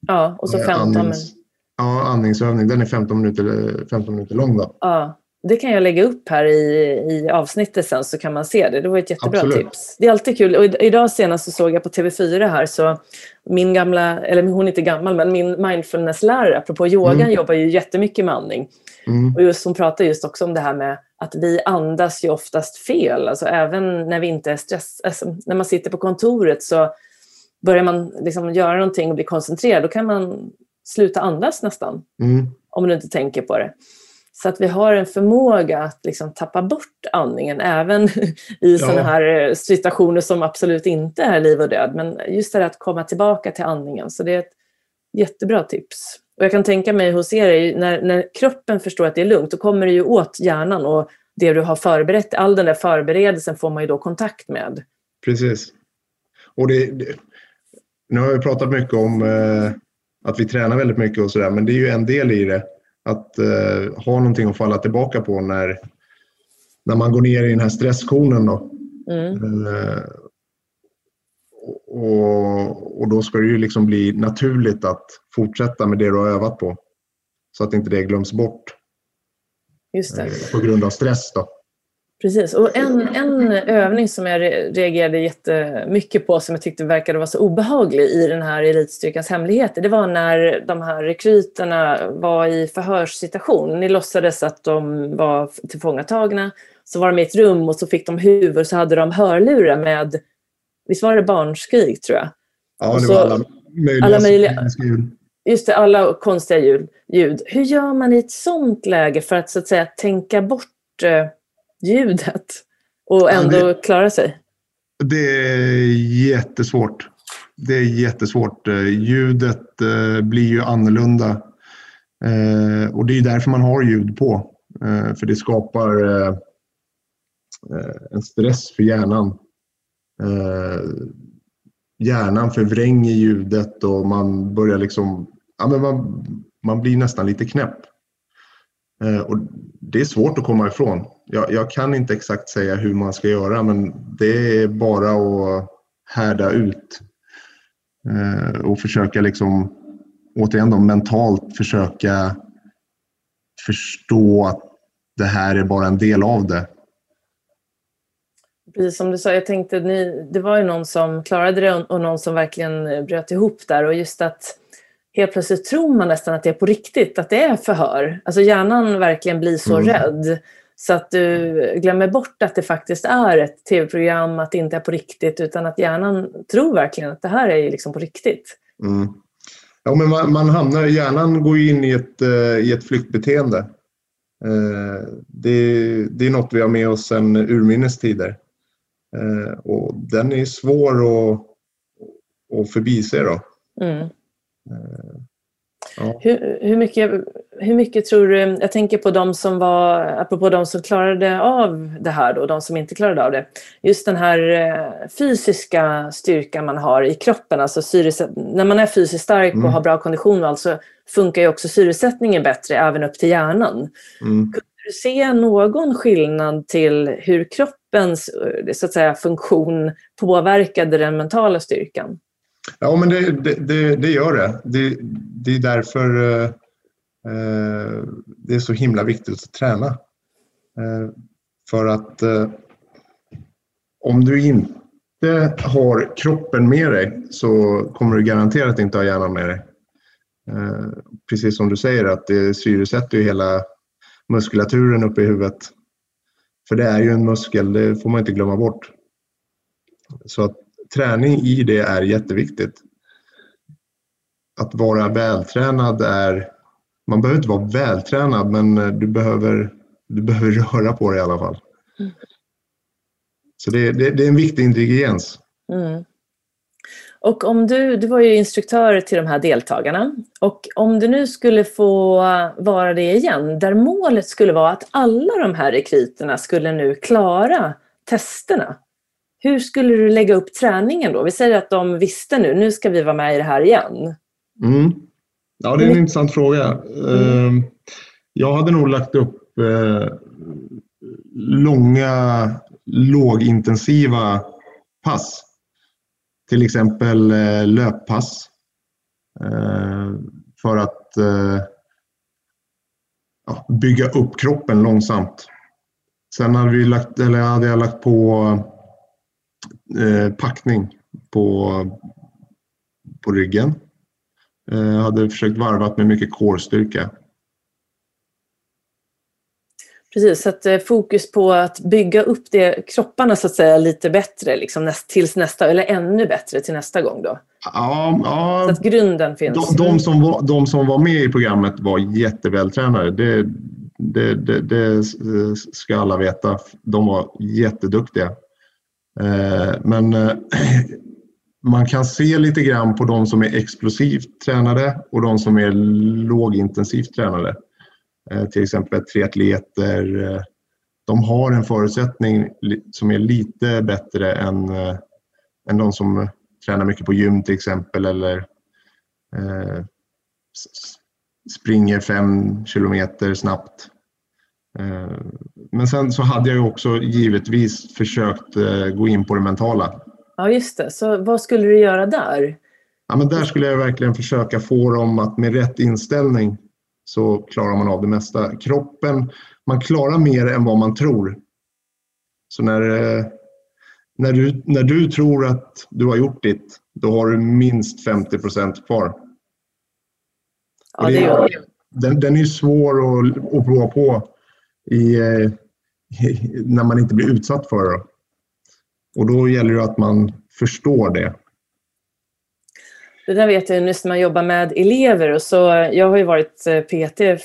Ja, och så Eh, 15 min- andnings- Ja, andningsövning. Den är 15 minuter, 15 minuter lång. Då. Ja, det kan jag lägga upp här i, i avsnittet sen så kan man se det. Det var ett jättebra Absolut. tips. Det är alltid kul. Och idag senast så såg jag på TV4 här så min gamla, eller hon är inte gammal, men min mindfulnesslärare, apropå yogan, Mm. jobbar ju jättemycket med andning. Mm. Och just, hon pratar just också om det här med att vi andas ju oftast fel. Alltså även när vi inte är stress, alltså, när man sitter på kontoret så börjar man liksom göra någonting och bli koncentrerad, då kan man sluta andas nästan Mm. om du inte tänker på det. Så att vi har en förmåga att liksom tappa bort andningen även i sådana här eh, situationer som absolut inte är liv och död. Men just det här att komma tillbaka till andningen. Så det är ett jättebra tips. Och jag kan tänka mig hos er, när, när kroppen förstår att det är lugnt, då kommer det ju åt hjärnan och det du har förberett, all den där förberedelsen får man ju då kontakt med. Precis. Och det, det, nu har vi pratat mycket om eh, att vi tränar väldigt mycket och sådär, men det är ju en del i det. Att eh, ha någonting att falla tillbaka på när, när man går ner i den här stresskonen. Då. Mm. Eh, och, och då ska det ju liksom bli naturligt att fortsätta med det du har övat på. Så att inte det glöms bort Just det. eh, på grund av stress. Då. Precis. Och en, en övning som jag re- reagerade jättemycket på som jag tyckte verkade vara så obehaglig i den här elitstyrkans hemligheter, det var när de här rekryterna var i förhörssituation. Ni låtsades att de var tillfångatagna. Så var de i ett rum och så fick de huvud så hade de hörlurar med, visst var det barnskrik tror jag? Ja, det var alla möjliga, alla möjliga- ljud. Just det, alla konstiga ljud. ljud. Hur gör man i ett sånt läge för att så att säga tänka bort eh, ljudet och ändå Ja, klara sig? Det är jättesvårt. Det är jättesvårt. Eh, Ljudet eh, blir ju annorlunda. Och det är därför man har ljud på. För det skapar en stress för hjärnan. Eh, Hjärnan förvränger ljudet och man börjar liksom... Ja, men man, man blir nästan lite knäpp. Eh, Och det är svårt att komma ifrån. Jag, jag kan inte exakt säga hur man ska göra men det är bara att härda ut. Eh, och försöka liksom, återigen då, mentalt försöka förstå att det här är bara en del av det. Precis som du sa, jag tänkte ni, det var ju någon som klarade det och någon som verkligen eh, bröt ihop där och just att helt plötsligt tror man nästan att det är på riktigt, att det är förhör. Alltså hjärnan verkligen blir så Mm. rädd så att du glömmer bort att det faktiskt är ett tv-program, att det inte är på riktigt utan att hjärnan tror verkligen att det här är liksom på riktigt. Mm. Ja, men man, man hamnar, hjärnan går in i ett, eh, i ett flyktbeteende. Eh, det, det är något vi har med oss sedan urminnes tider. Eh, och den är svår att, att förbise. Då. Mm. Ja. Hur, hur, mycket, hur mycket tror du, jag tänker på de som var, apropå de som klarade av det här då, de som inte klarade av det. Just den här eh, fysiska styrkan man har i kroppen, alltså syresätt, när man är fysiskt stark och mm. har bra kondition alltså funkar ju också syresättningen bättre även upp till hjärnan. Mm. Kunde du se någon skillnad till hur kroppens eh, så att säga, funktion påverkade den mentala styrkan? Ja, men det, det, det gör det. det. Det är därför eh, eh, det är så himla viktigt att träna. Eh, för att eh, om du inte har kroppen med dig så kommer du garanterat inte ha hjärnan med dig. Eh, precis som du säger att det syresätter ju hela muskulaturen uppe i huvudet. För det är ju en muskel, det får man inte glömma bort. Så att träning i det är jätteviktigt. Att vara vältränad är... Man behöver inte vara vältränad men du behöver, du behöver röra på dig i alla fall. Mm. Så det, det, det, är en viktig ingrediens. Mm. Och om du, du var ju instruktör till de här deltagarna och om du nu skulle få vara det igen, där målet skulle vara att alla de här rekryterna skulle nu klara testerna. Hur skulle du lägga upp träningen då? Vi säger att de visste nu, nu ska vi vara med i det här igen. Mm. Ja, det är en mm. intressant fråga. Mm. Ehm, jag hade nog lagt upp eh, långa, lågintensiva pass. Till exempel eh, löppass. Eh, för att eh, bygga upp kroppen långsamt. Sen hade, vi lagt, eller hade jag lagt på Eh, packning på, på ryggen. Jag eh, hade försökt varva med mycket core-styrka. Precis, så att eh, fokus på att bygga upp det, kropparna så att säga lite bättre liksom, näst, tills nästa, eller ännu bättre till nästa gång då? Ja, ja så att grunden finns. De, de, som var, de som var med i programmet var jättevältränade. Det, det, det, det ska alla veta. De var jätteduktiga. Eh, men eh, man kan se lite grann på de som är explosivt tränade och de som är lågintensivt tränade. Eh, till exempel triatleter. De har en förutsättning som är lite bättre än, än de som tränar mycket på gym till exempel eller springer fem kilometer snabbt. Eh, men sen så hade jag också givetvis försökt eh, gå in på det mentala. Ja, just det. Så vad skulle du göra där? Ja, men där skulle jag verkligen försöka få dem att med rätt inställning så klarar man av det mesta. Kroppen, man klarar mer än vad man tror. Så när, eh, när, du, när du tror att du har gjort ditt, då har du minst 50 procent kvar. Ja, det är, den, den är svår att, att prova på i, eh, när man inte blir utsatt för det. Och då gäller det att man förstår det. Det där vet jag just när man jobbar med elever. Och så, jag har ju varit eh, PT eh,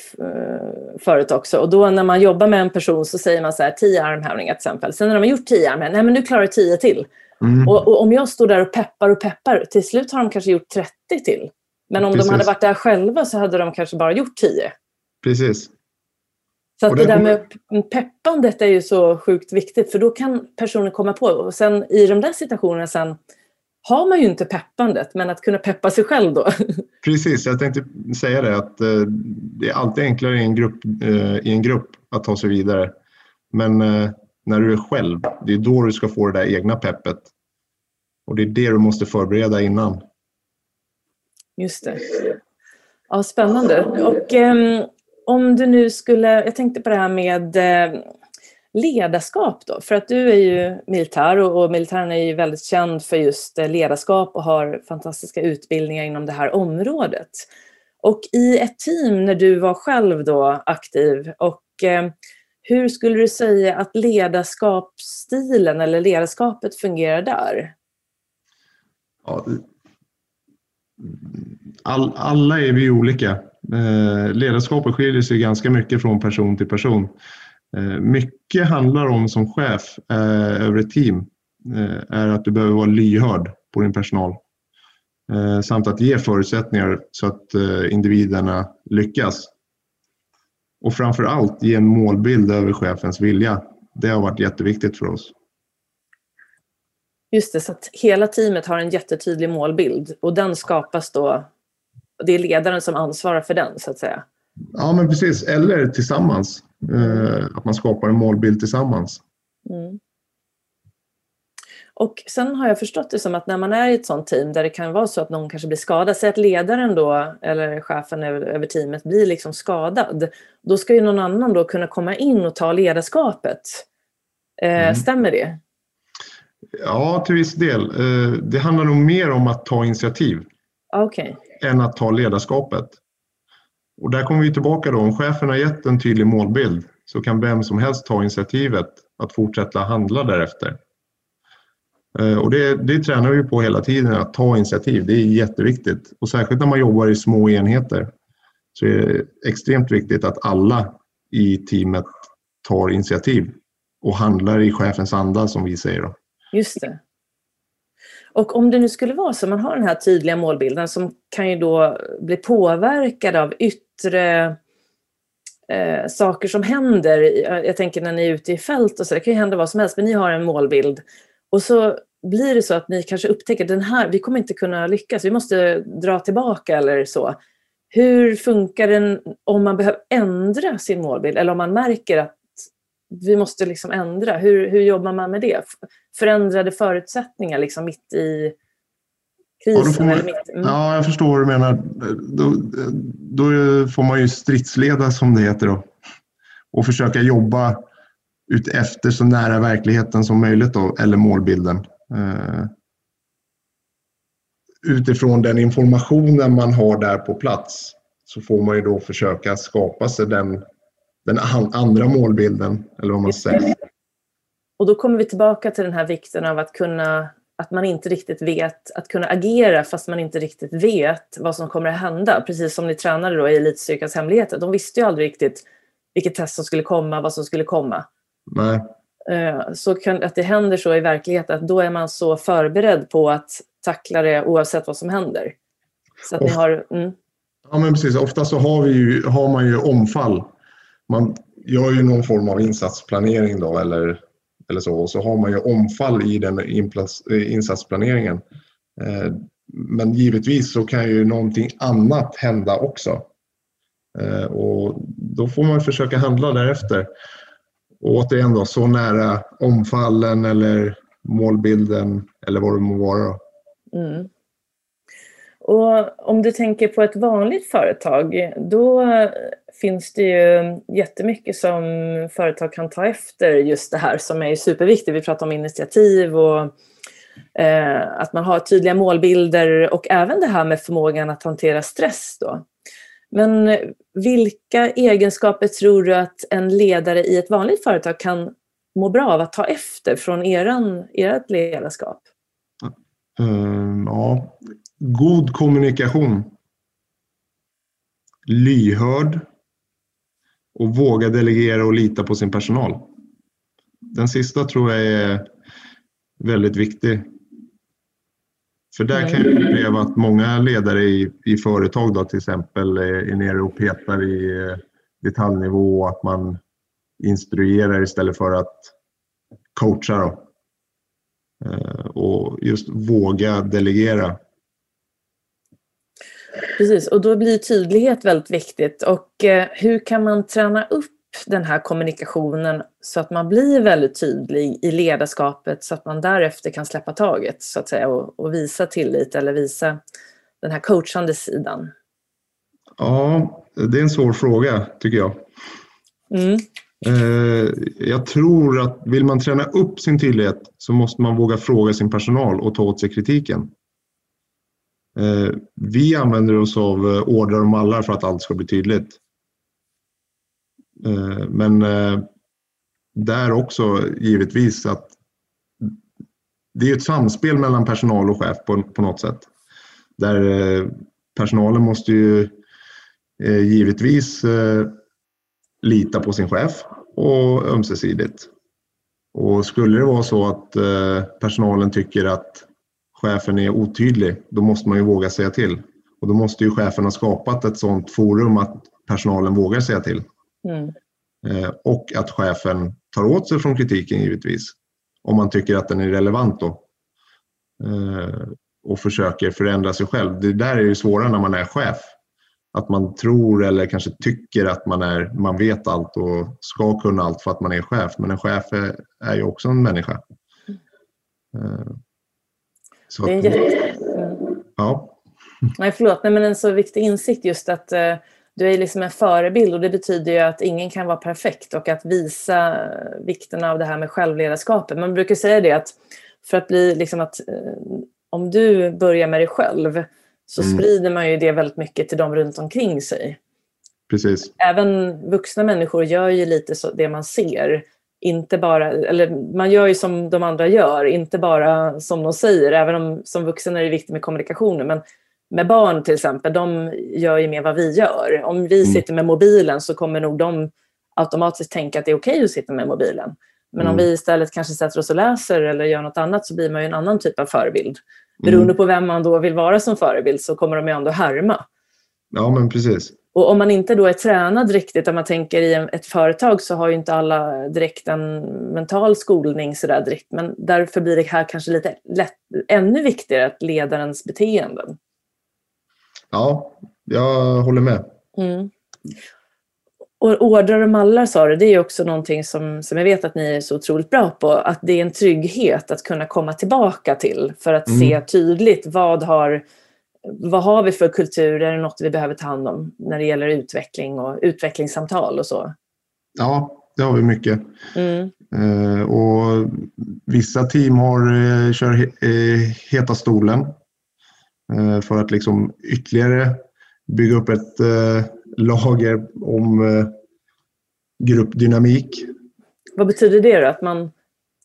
förut också och då när man jobbar med en person så säger man så här 10 armhävningar till exempel. Sen när de har gjort 10 armhävningar, nej men nu klarar du 10 till. Mm. Och, och, om jag står där och peppar och peppar, till slut har de kanske gjort 30 till. Men om Precis. de hade varit där själva så hade de kanske bara gjort 10. Precis. Så att det, det där med peppandet är ju så sjukt viktigt för då kan personen komma på och sen i de där situationerna sen har man ju inte peppandet men att kunna peppa sig själv då. Precis, jag tänkte säga det att eh, det är alltid enklare i en grupp, eh, i en grupp att ta sig vidare. Men eh, när du är själv, det är då du ska få det där egna peppet. Och det är det du måste förbereda innan. Just det. Ja, spännande. Och, ehm, om du nu skulle, jag tänkte på det här med ledarskap då, för att du är ju militär och, och militären är ju väldigt känd för just eh, ledarskap och har fantastiska utbildningar inom det här området. Och i ett team när du var själv då aktiv och eh, hur skulle du säga att ledarskapsstilen eller ledarskapet fungerar där? Ja, all, alla är vi olika. Eh, ledarskapet skiljer sig ganska mycket från person till person. Eh, mycket handlar om som chef eh, över ett team är att du behöver vara lyhörd på din personal samt att ge förutsättningar så att individerna lyckas. Och framför allt ge en målbild över chefens vilja. Det har varit jätteviktigt för oss. Just det, så att hela teamet har en jättetydlig målbild och den skapas då, det är ledaren som ansvarar för den så att säga. Ja men precis, eller tillsammans. Eh, att man skapar en målbild tillsammans. Mm. Och sen har jag förstått det som att när man är i ett sånt team där det kan vara så att någon kanske blir skadad, säg att ledaren då eller chefen över, över teamet blir liksom skadad, då ska ju någon annan då kunna komma in och ta ledarskapet. Eh, mm. Stämmer det? Ja, till viss del. Eh, det handlar nog mer om att ta initiativ okay. än att ta ledarskapet. Och där kommer vi tillbaka då, om chefen har gett en tydlig målbild så kan vem som helst ta initiativet att fortsätta handla därefter. Eh, och det, det tränar vi på hela tiden, att ta initiativ. Det är jätteviktigt. Och särskilt när man jobbar i små enheter så är det extremt viktigt att alla i teamet tar initiativ och handlar i chefens anda som vi säger. Då. Just det. Och om det nu skulle vara så, man har den här tydliga målbilden som kan ju då bli påverkad av yttre eh, saker som händer. Jag tänker när ni är ute i fält och så, det kan ju hända vad som helst, men ni har en målbild. Och så blir det så att ni kanske upptäcker den här, vi kommer inte kunna lyckas, vi måste dra tillbaka eller så. Hur funkar den om man behöver ändra sin målbild eller om man märker att vi måste liksom ändra? Hur, hur jobbar man med det? Förändrade förutsättningar liksom mitt i krisen? Ja, man, mitt, mm. ja jag förstår vad du menar. Då, då får man ju stridsleda som det heter då. Och försöka jobba ut efter så nära verkligheten som möjligt då, eller målbilden. Uh, utifrån den informationen man har där på plats så får man ju då försöka skapa sig den den andra målbilden, eller vad man säger. Och då kommer vi tillbaka till den här vikten av att kunna att man inte riktigt vet, att kunna agera fast man inte riktigt vet vad som kommer att hända. Precis som ni tränade då i Elitstyrkans hemligheter. De visste ju aldrig riktigt vilket test som skulle komma, vad som skulle komma. Nej. Eh, så kan, att det händer så i verkligheten, att då är man så förberedd på att tackla det oavsett vad som händer. Så att ni har... Mm. Ja men precis, ofta så har, vi ju, har man ju omfall man gör ju någon form av insatsplanering då eller, eller så och så har man ju omfall i den eh, insatsplaneringen. Eh, men givetvis så kan ju någonting annat hända också. Eh, och då får man försöka handla därefter. Och återigen då, så nära omfallen eller målbilden eller vad det må vara. Mm. Och om du tänker på ett vanligt företag, då finns det ju jättemycket som företag kan ta efter just det här som är superviktigt. Vi pratar om initiativ och eh, att man har tydliga målbilder och även det här med förmågan att hantera stress. Då. Men vilka egenskaper tror du att en ledare i ett vanligt företag kan må bra av att ta efter från eran, ert ledarskap? Um, ja, god kommunikation. Lyhörd. Och våga delegera och lita på sin personal. Den sista tror jag är väldigt viktig. För där kan jag uppleva att många ledare i, i företag då, till exempel eh, är nere och petar i eh, detaljnivå och att man instruerar istället för att coacha. Då. Eh, och just våga delegera. Precis, och då blir tydlighet väldigt viktigt. Och eh, hur kan man träna upp den här kommunikationen så att man blir väldigt tydlig i ledarskapet så att man därefter kan släppa taget så att säga och, och visa tillit eller visa den här coachande sidan? Ja, det är en svår fråga tycker jag. Mm. Eh, jag tror att vill man träna upp sin tydlighet så måste man våga fråga sin personal och ta åt sig kritiken. Eh, vi använder oss av eh, ordrar order och mallar för att allt ska bli tydligt. Eh, men där också givetvis att det är ett samspel mellan personal och chef på, på något sätt. Där personalen måste ju givetvis lita på sin chef och ömsesidigt. Och skulle det vara så att personalen tycker att chefen är otydlig, då måste man ju våga säga till. Och då måste ju chefen ha skapat ett sådant forum att personalen vågar säga till. Mm. Eh, och att chefen tar åt sig från kritiken givetvis. Om man tycker att den är relevant då. Eh, och försöker förändra sig själv. Det där är ju svårare när man är chef. Att man tror eller kanske tycker att man, är, man vet allt och ska kunna allt för att man är chef. Men en chef är, är ju också en människa. Eh, så det är en jätte... Ja. Nej, förlåt. Nej, men en så viktig insikt just att uh, du är liksom en förebild och det betyder ju att ingen kan vara perfekt och att visa vikten av det här med självledarskapet. Man brukar säga det att för att bli liksom att uh, om du börjar med dig själv så mm. sprider man ju det väldigt mycket till de runt omkring sig. Precis. Även vuxna människor gör ju lite så det man ser. Inte bara, eller man gör ju som de andra gör, inte bara som de säger. Även om som vuxen är det viktigt med kommunikationen. Men med barn till exempel, de gör ju mer vad vi gör. Om vi mm. sitter med mobilen så kommer nog de automatiskt tänka att det är okej okay att sitta med mobilen. Men mm. om vi istället kanske sätter oss och läser eller gör något annat så blir man ju en annan typ av förebild. Beroende mm. på vem man då vill vara som förebild så kommer de ju ändå härma. Ja, men precis. Och om man inte då är tränad riktigt, om man tänker i ett företag så har ju inte alla direkt en mental skolning sådär direkt. Men därför blir det här kanske lite lätt, ännu viktigare att ledarens beteenden. Ja, jag håller med. Mm. Och ordrar och mallar sa du, det är också någonting som, som jag vet att ni är så otroligt bra på. Att det är en trygghet att kunna komma tillbaka till för att mm. se tydligt vad har, vad har vi för kultur, är det något vi behöver ta hand om när det gäller utveckling och utvecklingssamtal och så? Ja, det har vi mycket. Mm. Eh, och vissa team har, eh, kör he, eh, heta stolen eh, för att liksom ytterligare bygga upp ett eh, lager om eh, gruppdynamik. Vad betyder det då? Att man,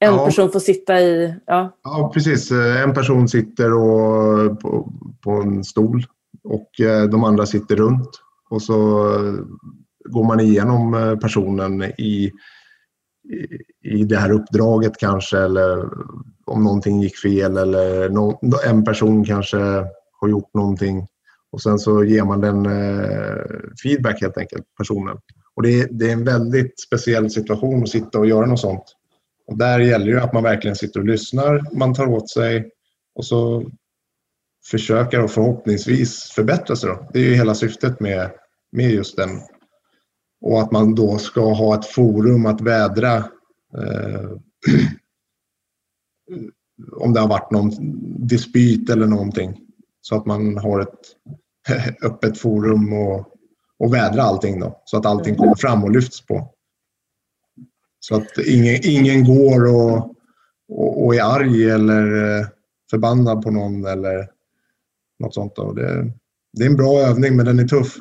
en ja. person får sitta i... Ja. ja, precis. Eh, en person sitter och, på, på en stol och eh, de andra sitter runt. Och så går man igenom personen i, i det här uppdraget kanske eller om någonting gick fel eller en person kanske har gjort någonting och sen så ger man den eh, feedback helt enkelt, personen. Och det är, det är en väldigt speciell situation att sitta och göra något sånt. Och där gäller det att man verkligen sitter och lyssnar, man tar åt sig och så försöker och förhoppningsvis förbättra sig. Då. Det är ju hela syftet med, med just den. Och att man då ska ha ett forum att vädra eh, om det har varit någon dispyt eller någonting. Så att man har ett öppet forum och, och vädra allting då. Så att allting kommer fram och lyfts på. Så att ingen, ingen går och, och, och är arg eller eh, förbannad på någon eller något sånt. Då. Det, det är en bra övning men den är tuff.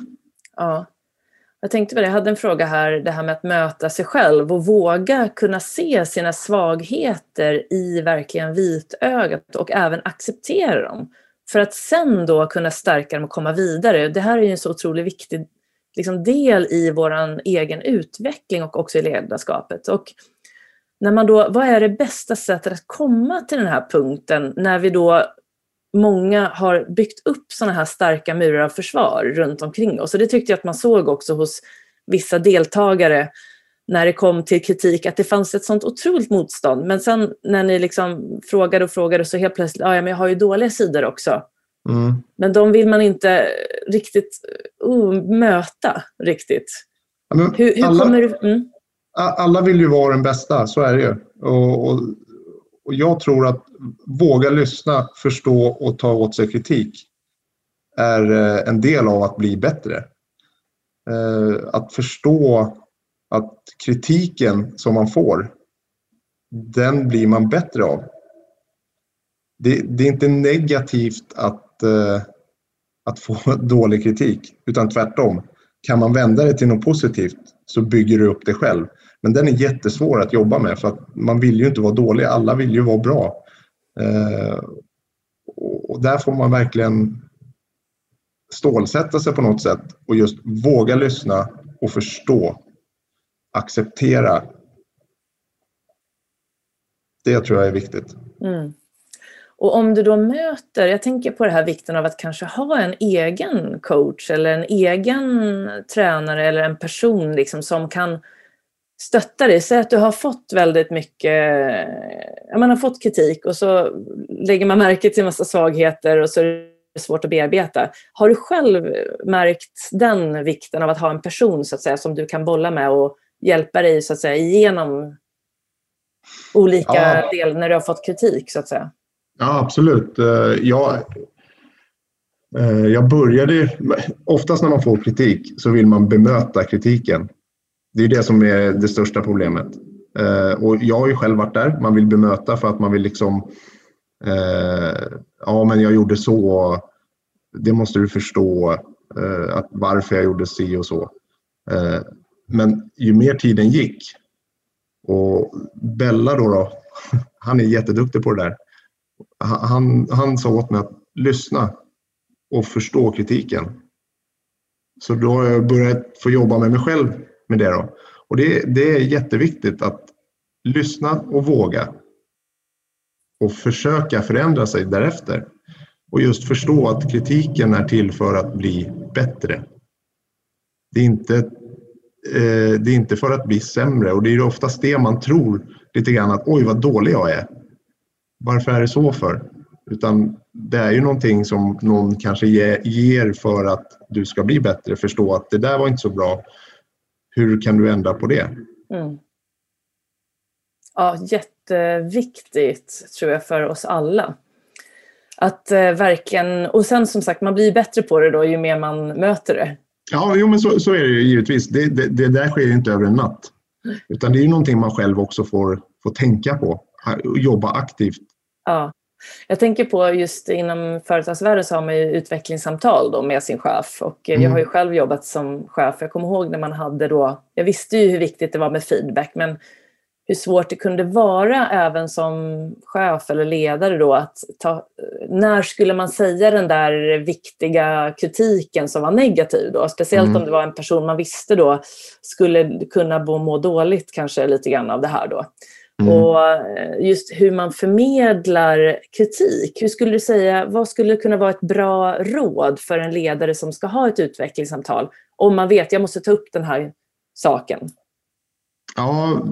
Ja. Jag tänkte på det, jag hade en fråga här, det här med att möta sig själv och våga kunna se sina svagheter i verkligen vitögat och även acceptera dem. För att sen då kunna stärka dem och komma vidare. Det här är ju en så otroligt viktig liksom, del i vår egen utveckling och också i ledarskapet. Och när man då, vad är det bästa sättet att komma till den här punkten när vi då många har byggt upp sådana här starka murar av försvar runt omkring oss. Och det tyckte jag att man såg också hos vissa deltagare när det kom till kritik att det fanns ett sånt otroligt motstånd. Men sen när ni liksom frågade och frågade så helt plötsligt, ja men jag har ju dåliga sidor också. Mm. Men de vill man inte riktigt uh, möta riktigt. Ja, hur, hur alla, kommer du... Mm? Alla vill ju vara den bästa, så är det ju. Och, och, och jag tror att våga lyssna, förstå och ta åt sig kritik är eh, en del av att bli bättre. Eh, att förstå att kritiken som man får, den blir man bättre av. Det, det är inte negativt att, uh, att få dålig kritik, utan tvärtom. Kan man vända det till något positivt så bygger du upp det själv. Men den är jättesvår att jobba med för att man vill ju inte vara dålig, alla vill ju vara bra. Eh, och där får man verkligen stålsätta sig på något sätt och just våga lyssna och förstå acceptera. Det tror jag är viktigt. Mm. Och om du då möter, jag tänker på det här vikten av att kanske ha en egen coach eller en egen tränare eller en person liksom som kan stötta dig. Säg att du har fått väldigt mycket, man har fått kritik och så lägger man märke till en massa svagheter och så är det svårt att bearbeta. Har du själv märkt den vikten av att ha en person så att säga som du kan bolla med och hjälpa dig så att säga igenom olika ja. delar när du har fått kritik så att säga? Ja, absolut. Eh, jag, eh, jag började... Oftast när man får kritik så vill man bemöta kritiken. Det är det som är det största problemet. Eh, och jag har ju själv varit där. Man vill bemöta för att man vill liksom... Ja, men jag gjorde så. Det måste du förstå. Att varför jag gjorde si och så. Men ju mer tiden gick och Bella då, då han är jätteduktig på det där han, han sa åt mig att lyssna och förstå kritiken. Så då har jag börjat få jobba med mig själv med det. Då. Och det, det är jätteviktigt att lyssna och våga. Och försöka förändra sig därefter. Och just förstå att kritiken är till för att bli bättre. Det är inte, eh, det är inte för att bli sämre och det är oftast det man tror lite grann att oj vad dålig jag är varför är det så för? Utan det är ju någonting som någon kanske ger för att du ska bli bättre, förstå att det där var inte så bra. Hur kan du ändra på det? Mm. Ja, jätteviktigt tror jag för oss alla. Att eh, verkligen, och sen som sagt, man blir bättre på det då ju mer man möter det. Ja, jo, men så, så är det ju givetvis. Det, det, det där sker inte över en natt. Utan det är ju någonting man själv också får, får tänka på jobba aktivt Ja. Jag tänker på just inom företagsvärlden så har man ju utvecklingssamtal då med sin chef och mm. jag har ju själv jobbat som chef. Jag kommer ihåg när man hade då, jag visste ju hur viktigt det var med feedback men hur svårt det kunde vara även som chef eller ledare då att ta, när skulle man säga den där viktiga kritiken som var negativ då? Speciellt mm. om det var en person man visste då skulle kunna må dåligt kanske lite grann av det här då. Mm. Och eh, just hur man förmedlar kritik. Hur skulle du säga, vad skulle kunna vara ett bra råd för en ledare som ska ha ett utvecklingssamtal? Om man vet, jag måste ta upp den här saken. Ja,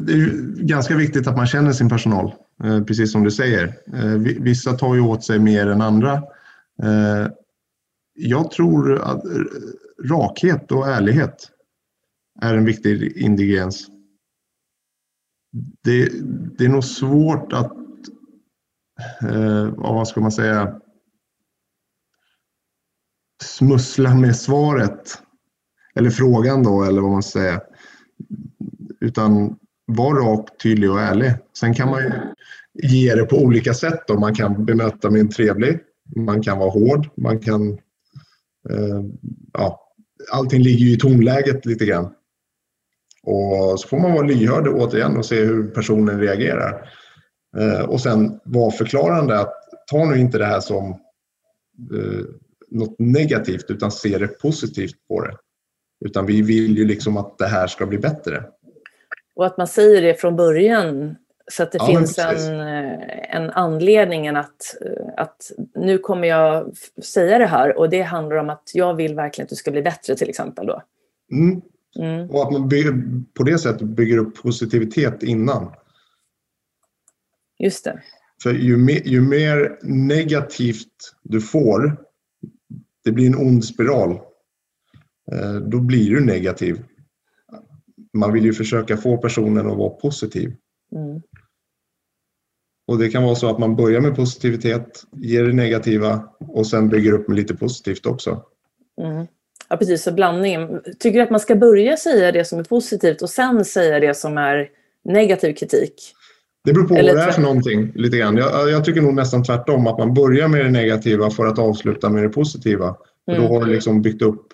det är ganska viktigt att man känner sin personal, eh, precis som du säger. Eh, vissa tar ju åt sig mer än andra. Jag tror att rakhet och ärlighet är en viktig ingrediens det, det är nog svårt att, eh, vad ska man säga, smussla med svaret. Eller frågan då, eller vad man ska säga. Utan var rak, tydlig och ärlig. Sen kan man ju ge det på olika sätt. Då. Man kan bemöta med en trevlig, man kan vara hård, man kan... Eh, ja, allting ligger ju i tonläget lite grann. Och så får man vara lyhörd återigen och se hur personen reagerar. Eh, och sen vara förklarande att ta nu inte det här som eh, något negativt utan se det positivt på det. Utan vi vill ju liksom att det här ska bli bättre. Och att man säger det från början så att det ja, finns en, eh, en anledning att, att nu kommer jag säga det här och det handlar om att jag vill verkligen att du ska bli bättre till exempel. Då. Mm, Mm. Och att man bygger, på det sättet bygger upp positivitet innan. Just det. För ju mer, ju mer negativt du får, det blir en ond spiral. Eh, då blir du negativ. Man vill ju försöka få personen att vara positiv. Mm. Och det kan vara så att man börjar med positivitet, ger det negativa och sen bygger upp med lite positivt också. Mm. Ja, precis. Så blandningen. Tycker du att man ska börja säga det som är positivt och sen säga det som är negativ kritik? Det beror på Eller vad det är för någonting. lite grann. Jag, jag, tycker nog nästan tvärtom, att man börjar med det negativa för att avsluta med det positiva. Mm. Då har du liksom byggt upp,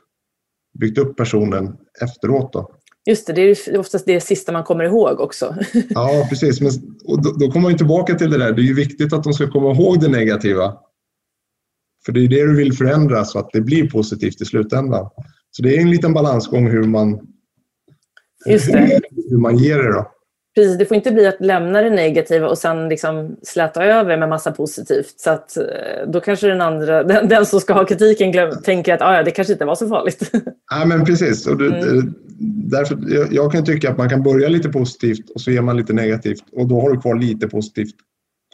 byggt upp personen efteråt. Då. Just det, det är oftast det sista man kommer ihåg också. ja, precis. Men, då, då kommer man tillbaka till det där. Det är ju viktigt att de ska komma ihåg det negativa. För det är det du vill förändra så att det blir positivt i slutändan. Så det är en liten balansgång hur man, Just det. hur man ger det. Då. Precis, det får inte bli att lämna det negativa och sen liksom släta över med massa positivt. Så att eh, då kanske den andra, den, den som ska ha kritiken glöm, tänker att ah, ja, det kanske inte var så farligt. Ja, men precis. Och du, mm. därför, jag, jag, kan tycka att man kan börja lite positivt och så ger man lite negativt och då har du kvar lite positivt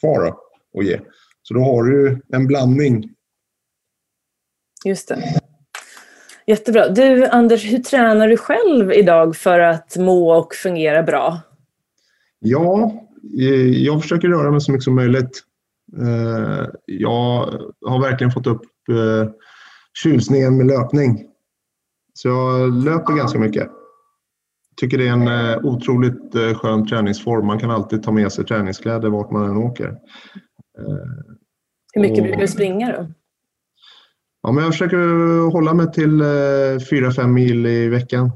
kvar då, att ge. Så då har du en blandning. Just det. Jättebra. Du Anders, hur tränar du själv idag för att må och fungera bra? Ja, eh, jag försöker röra mig så mycket som möjligt. Eh, jag har verkligen fått upp eh, tjusningen med löpning. Så jag löper ganska mycket. Tycker det är en otroligt skön träningsform. Man kan alltid ta med sig träningskläder vart man än åker. Hur mycket brukar du springa då? Ja, men jag försöker hålla mig till 4-5 mil i veckan.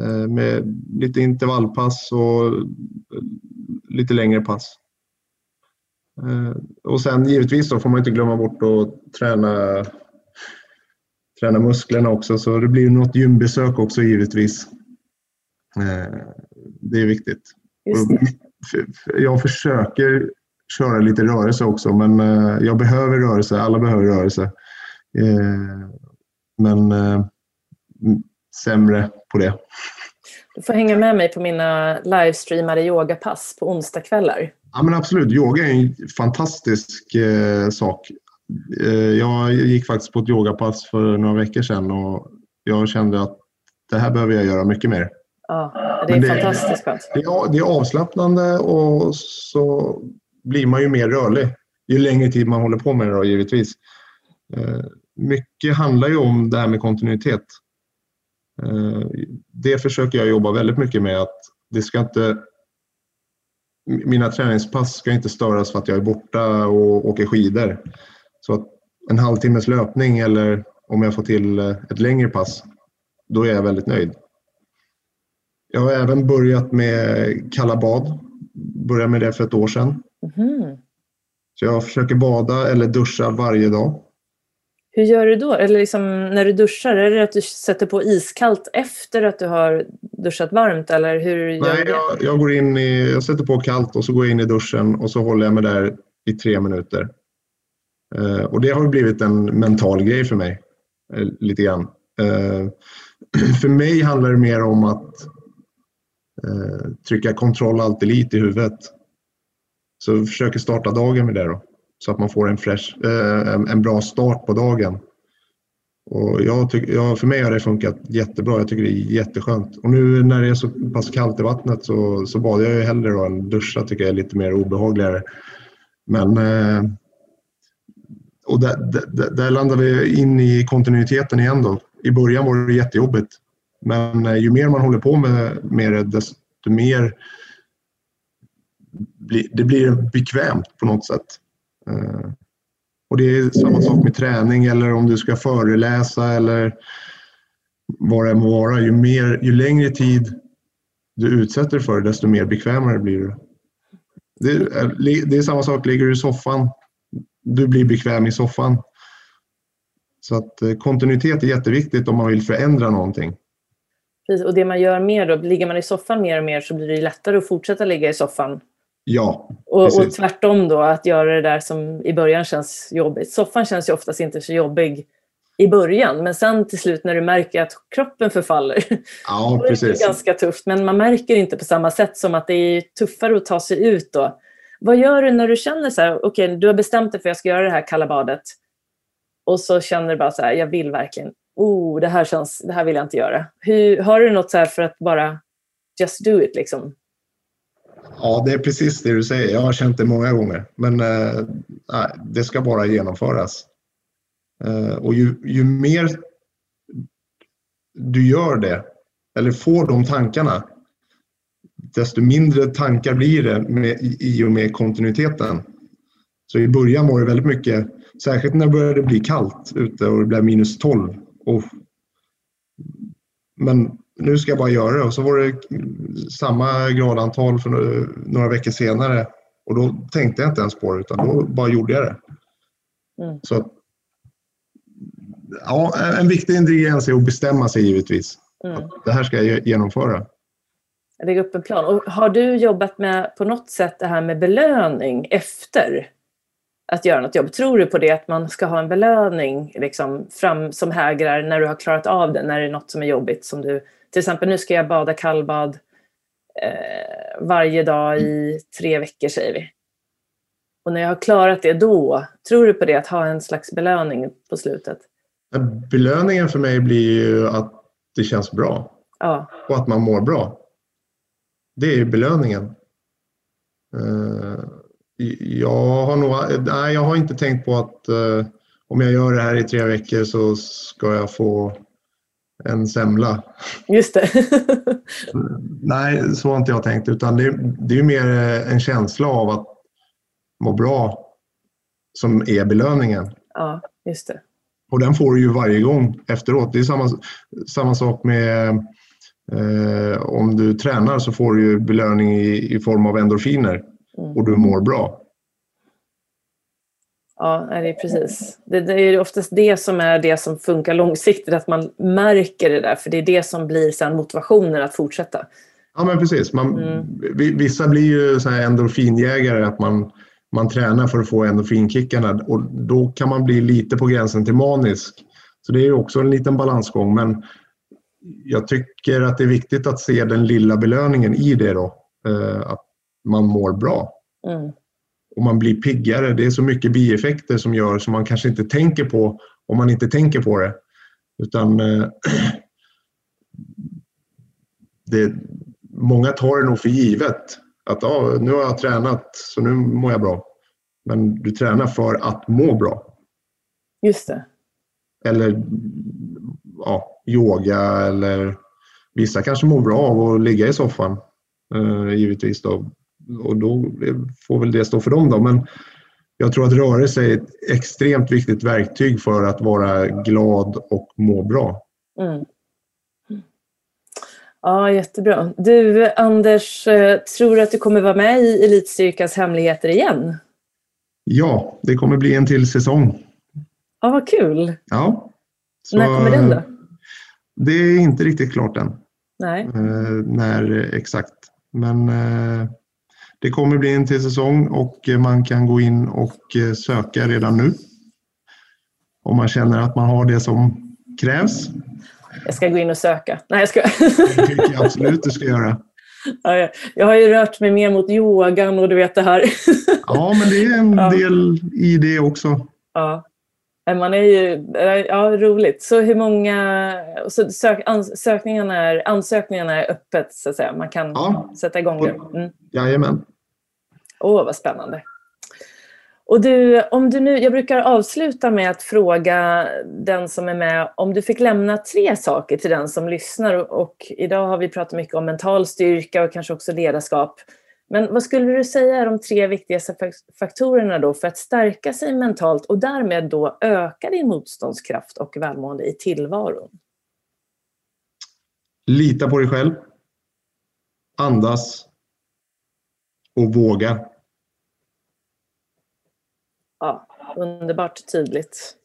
Eh, med lite intervallpass och lite längre pass. Eh, och sen givetvis då får man inte glömma bort att träna, träna musklerna också så det blir något gymbesök också givetvis. Eh, det är viktigt. Jag försöker köra lite rörelse också men jag behöver rörelse, alla behöver rörelse. Men sämre på det. Du får hänga med mig på mina livestreamade yogapass på onsdagskvällar. Ja, men absolut. Yoga är en fantastisk eh, sak. Eh, jag gick faktiskt på ett yogapass för några veckor sedan och jag kände att det här behöver jag göra mycket mer. Ja, det är det, fantastiskt skönt. Det, det är avslappnande och så blir man ju mer rörlig ju längre tid man håller på med det då, givetvis. Eh, mycket handlar ju om det här med kontinuitet. Eh, det försöker jag jobba väldigt mycket med att det ska inte mina träningspass ska inte störas för att jag är borta och åker skidor. Så att en halvtimmes löpning eller om jag får till ett längre pass, då är jag väldigt nöjd. Jag har även börjat med kalla bad. Började med det för ett år sedan. Mm. Så jag försöker bada eller duscha varje dag. Hur gör du då? Eller liksom, när du duschar, är det att du sätter på iskallt efter att du har duschat varmt? Eller hur gör Nej, du jag, jag, går in i, jag sätter på kallt och så går jag in i duschen och så håller jag mig där i tre minuter. Eh, och det har blivit en mental grej för mig, eh, lite grann. Eh, för mig handlar det mer om att eh, trycka kontroll allt elit i huvudet. Så jag försöker starta dagen med det då så att man får en, fresh, eh, en bra start på dagen. Och jag tyck, ja, för mig har det funkat jättebra. Jag tycker det är jätteskönt. Och nu när det är så pass kallt i vattnet så, så badar jag ju hellre då än duscha. tycker jag är lite mer obehagligare. Men eh, och där, där, där landar vi in i kontinuiteten igen då. I början var det jättejobbigt. Men eh, ju mer man håller på med, med det desto mer det blir bekvämt på något sätt. Eh, och det är samma sak med träning eller om du ska föreläsa eller vad det må vara. Ju, mer, ju längre tid du utsätter för det, desto mer bekvämare blir du. Det är, det är samma sak, ligger du i soffan, du blir bekväm i soffan. Så att eh, kontinuitet är jätteviktigt om man vill förändra någonting. Precis, och det man gör mer då, ligger man i soffan mer och mer så blir det lättare att fortsätta ligga i soffan Ja, och, och tvärtom då, att göra det där som i början känns jobbigt. Soffan känns ju oftast inte så jobbig i början, men sen till slut när du märker att kroppen förfaller, ja, då är det ganska tufft. Men man märker inte på samma sätt som att det är tuffare att ta sig ut då. Vad gör du när du känner så här, okej, okay, du har bestämt dig för att jag ska göra det här kalla badet och så känner du bara så här, jag vill verkligen, oh, det här känns, det här vill jag inte göra. Hur, har du något så här för att bara just do it liksom? Ja, det är precis det du säger. Jag har känt det många gånger. Men eh, det ska bara genomföras. Eh, och ju, ju, mer du gör det, eller får de tankarna, desto mindre tankar blir det med, i och med kontinuiteten. Så i början var det väldigt mycket, särskilt när det började bli kallt ute och det blev minus 12. Oh. Men nu ska jag bara göra det. Och så var det samma gradantal för några veckor senare. Och då tänkte jag inte ens på det, utan då bara gjorde jag det. Mm. Så, ja, en viktig ingrediens är att bestämma sig givetvis. Mm. Det här ska jag genomföra. Lägga upp en plan. Och har du jobbat med på något sätt det här med belöning efter att göra något jobb? Tror du på det, att man ska ha en belöning liksom, fram som hägrar när du har klarat av det, när det är något som är jobbigt? Som du, till exempel, nu ska jag bada kallbad eh, varje dag i tre veckor, säger vi. Och när jag har klarat det då, tror du på det, att ha en slags belöning på slutet? Belöningen för mig blir ju att det känns bra. Ja. Och att man mår bra. Det är belöningen. Eh, jag har, nog, nej, jag har inte tänkt på att uh, om jag gör det här i tre veckor så ska jag få en semla. Just det. nej, så har inte jag tänkt. Utan det, det är mer en känsla av att må bra som är belöningen. Ja, just det. Och den får du ju varje gång efteråt. Det är samma, samma sak med eh, om du tränar så får du belöning i, i form av endorfiner mm. och du mår bra. Ja, det är precis. Det, det, är oftast det som är det som funkar långsiktigt, att man märker det där, för det är det som blir sen motivationen att fortsätta. Ja, men precis. Man, mm. Vissa blir ju så här endorfinjägare, att man, man tränar för att få endorfinkickarna och då kan man bli lite på gränsen till manisk. Så det är också en liten balansgång, men jag tycker att det är viktigt att se den lilla belöningen i det då. Eh, att man mår bra. Mm. Och man blir piggare. Det är så mycket bieffekter som gör som man kanske inte tänker på om man inte tänker på det. Utan eh, det, många tar det nog för givet. Att ah, nu har jag tränat så nu mår jag bra. Men du tränar för att må bra. Just det. Eller ja, yoga eller vissa kanske mår bra av att ligga i soffan. Eh, givetvis då och då får väl det stå för dem då. Men jag tror att rörelse är ett extremt viktigt verktyg för att vara glad och må bra. Mm. Ja, jättebra. Du, Anders, eh, tror du att du kommer vara med i Elitstyrkans hemligheter igen? Ja, det kommer bli en till säsong. Ja, vad kul. Ja. Så, när kommer den då? Det är inte riktigt klart än. Nej. Eh, när exakt. Men eh, det kommer bli en till säsong och man kan gå in och eh, söka redan nu. Om man känner att man har det som krävs. Jag ska gå in och söka. Nej, jag ska. Det tycker jag absolut du ska göra. Ja, jag har ju rört mig mer mot yogan och du vet det här. Ja, men det är en del i det också. Ja. Man är ju, ja, roligt. Så hur många, så sök, ansökningarna, är, ansökningarna är öppet så att säga? Man kan ja. sätta igång nu? Mm. Jajamän. Åh, vad spännande. Och du, om du nu, jag brukar avsluta med att fråga den som är med om du fick lämna tre saker till den som lyssnar. Och idag har vi pratat mycket om mental styrka och kanske också ledarskap. Men vad skulle du säga är de tre viktigaste faktorerna då för att stärka sig mentalt och därmed då öka din motståndskraft och välmående i tillvaron? Lita på dig själv. Andas. Och våga. Ja, underbart tydligt.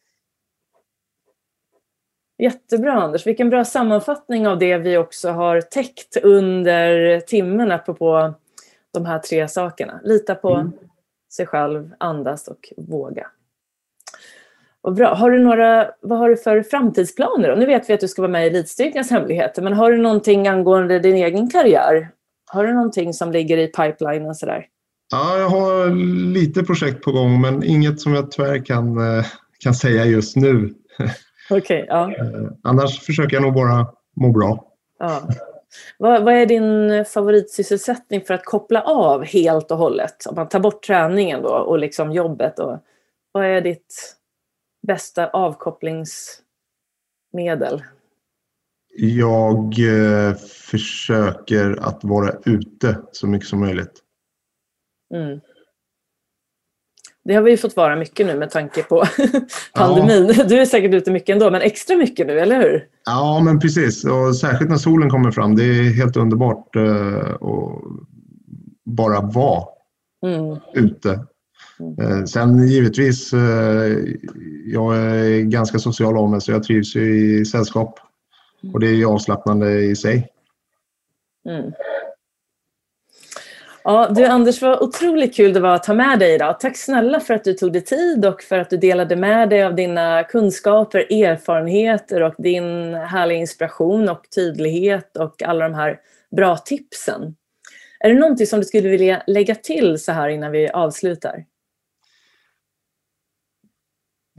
Jättebra Anders, vilken bra sammanfattning av det vi också har täckt under timmen apropå de här tre sakerna. Lita på mm. sig själv, andas och våga. Och bra. Har du några, vad har du för framtidsplaner? Då? Nu vet vi att du ska vara med i Elitstyrkans hemligheter, men har du någonting angående din egen karriär? Har du någonting som ligger i pipelinen sådär? Ja, jag har lite projekt på gång, men inget som jag tyvärr kan, eh, kan säga just nu. Okej, okay, ja. Eh, annars försöker jag nog bara må bra. Ja. Vad, vad, är din favoritsysselsättning för att koppla av helt och hållet? Om man tar bort träningen då och liksom jobbet. Och, vad är ditt bästa avkopplingsmedel? Jag eh, försöker att vara ute så mycket som möjligt. Mm. Det har vi fått vara mycket nu med tanke på pandemin. Ja. Du är säkert ute mycket ändå, men extra mycket nu, eller hur? Ja, men precis. Och särskilt när solen kommer fram. Det är helt underbart uh, att bara vara mm. ute. Mm. Uh, sen givetvis, uh, jag är ganska social av mig så jag trivs i sällskap. Och det är avslappnande i sig. Mm. Ja, du Anders, vad otroligt kul det var att ta med dig idag. Tack snälla för att du tog dig tid och för att du delade med dig av dina kunskaper, erfarenheter och din härliga inspiration och tydlighet och alla de här bra tipsen. Är det någonting som du skulle vilja lägga till så här innan vi avslutar?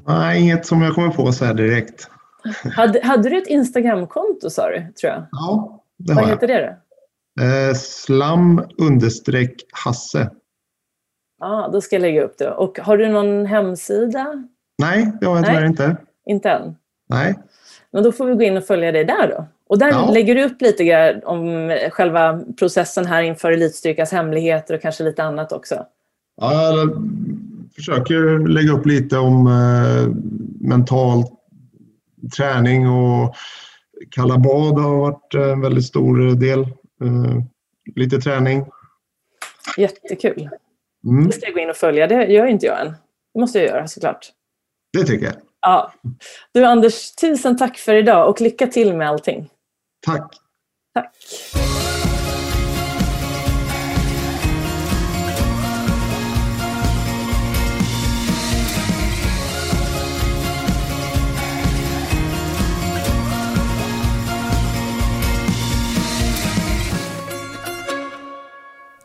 Nej, inget som jag kommer på så här direkt. Hade, hade du ett Instagramkonto sa du, tror jag? Ja, det Vad har heter jag. det då? Eh, slam understreck Hasse. Ja, då ska jag lägga upp det. Och har du någon hemsida? Nej, det har jag tyvärr inte. Inte än? Nej. Men då får vi gå in och följa dig där då. Och där Ja. lägger du upp lite grann om själva processen här inför elitstyrkans hemligheter och kanske lite annat också. Ja, jag försöker lägga upp lite om eh, mental träning och kalla bad har varit en väldigt stor del. Eh, lite träning. Jättekul. Mm, Det ska jag gå in och följa. Det gör inte jag än. Det måste jag göra såklart. det tycker jag. Ja. Du Anders, tusen tack för idag och lycka till med allting. Tack. Tack.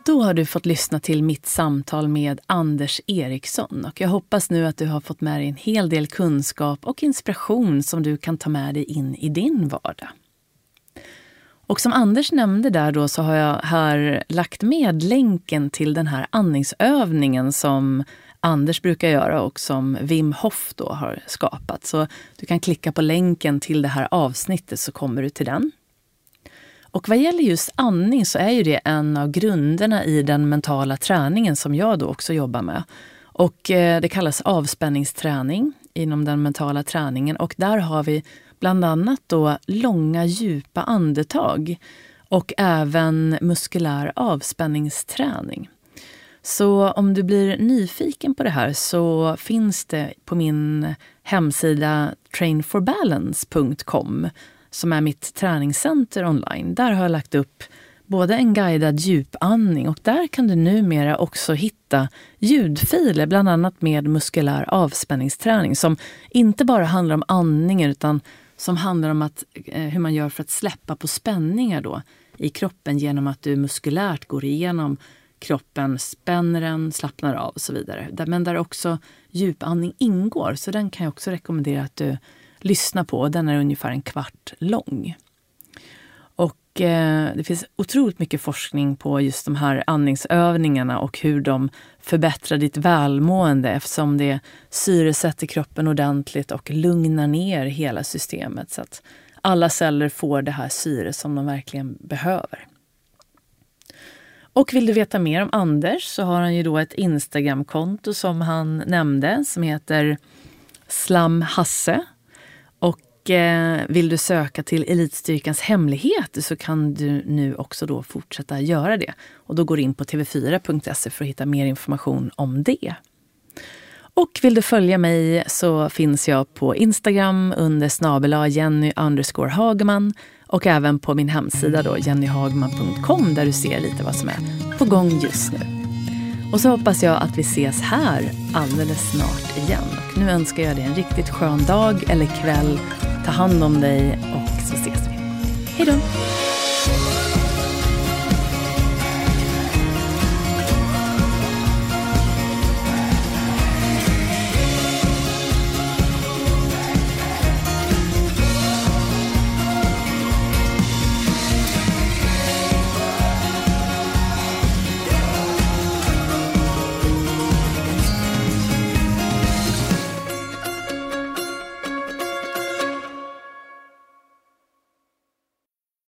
Då har du fått lyssna till mitt samtal med Anders Eriksson och jag hoppas nu att du har fått med dig en hel del kunskap och inspiration som du kan ta med dig in i din vardag. Och som Anders nämnde där då så har jag här lagt med länken till den här andningsövningen som Anders brukar göra och som Wim Hof då har skapat. Så du kan klicka på länken till det här avsnittet så kommer du till den. Och vad gäller just andning så är ju det en av grunderna i den mentala träningen som jag då också jobbar med. Och eh, det kallas avspänningsträning inom den mentala träningen och där har vi bland annat då långa djupa andetag och även muskulär avspänningsträning. Så om du blir nyfiken på det här så finns det på min hemsida trainforbalance.com som är mitt träningscenter online. Där har jag lagt upp både en guidad djupandning och där kan du numera också hitta ljudfiler, bland annat med muskulär avspänningsträning som inte bara handlar om andningen utan som handlar om att, eh, hur man gör för att släppa på spänningar då i kroppen genom att du muskulärt går igenom kroppen, spänner den, slappnar av och så vidare. Men där också djupandning ingår, så den kan jag också rekommendera att du lyssna på. Den är ungefär en kvart lång. Och eh, det finns otroligt mycket forskning på just de här andningsövningarna och hur de förbättrar ditt välmående eftersom det syresätter kroppen ordentligt och lugnar ner hela systemet så att alla celler får det här syre som de verkligen behöver. Och vill du veta mer om Anders så har han ju då ett Instagramkonto som han nämnde som heter Slamhasse. Eh, vill du söka till Elitstyrkans hemligheter så kan du nu också då fortsätta göra det. Och då går du in på tv4.se för att hitta mer information om det. Och vill du följa mig så finns jag på Instagram under snabel Jenny underscore Hagman och även på min hemsida då jennyhagman.com där du ser lite vad som är på gång just nu. Och så hoppas jag att vi ses här alldeles snart igen. Och nu önskar jag dig en riktigt skön dag eller kväll. Ta hand om dig och så ses vi. Hej då!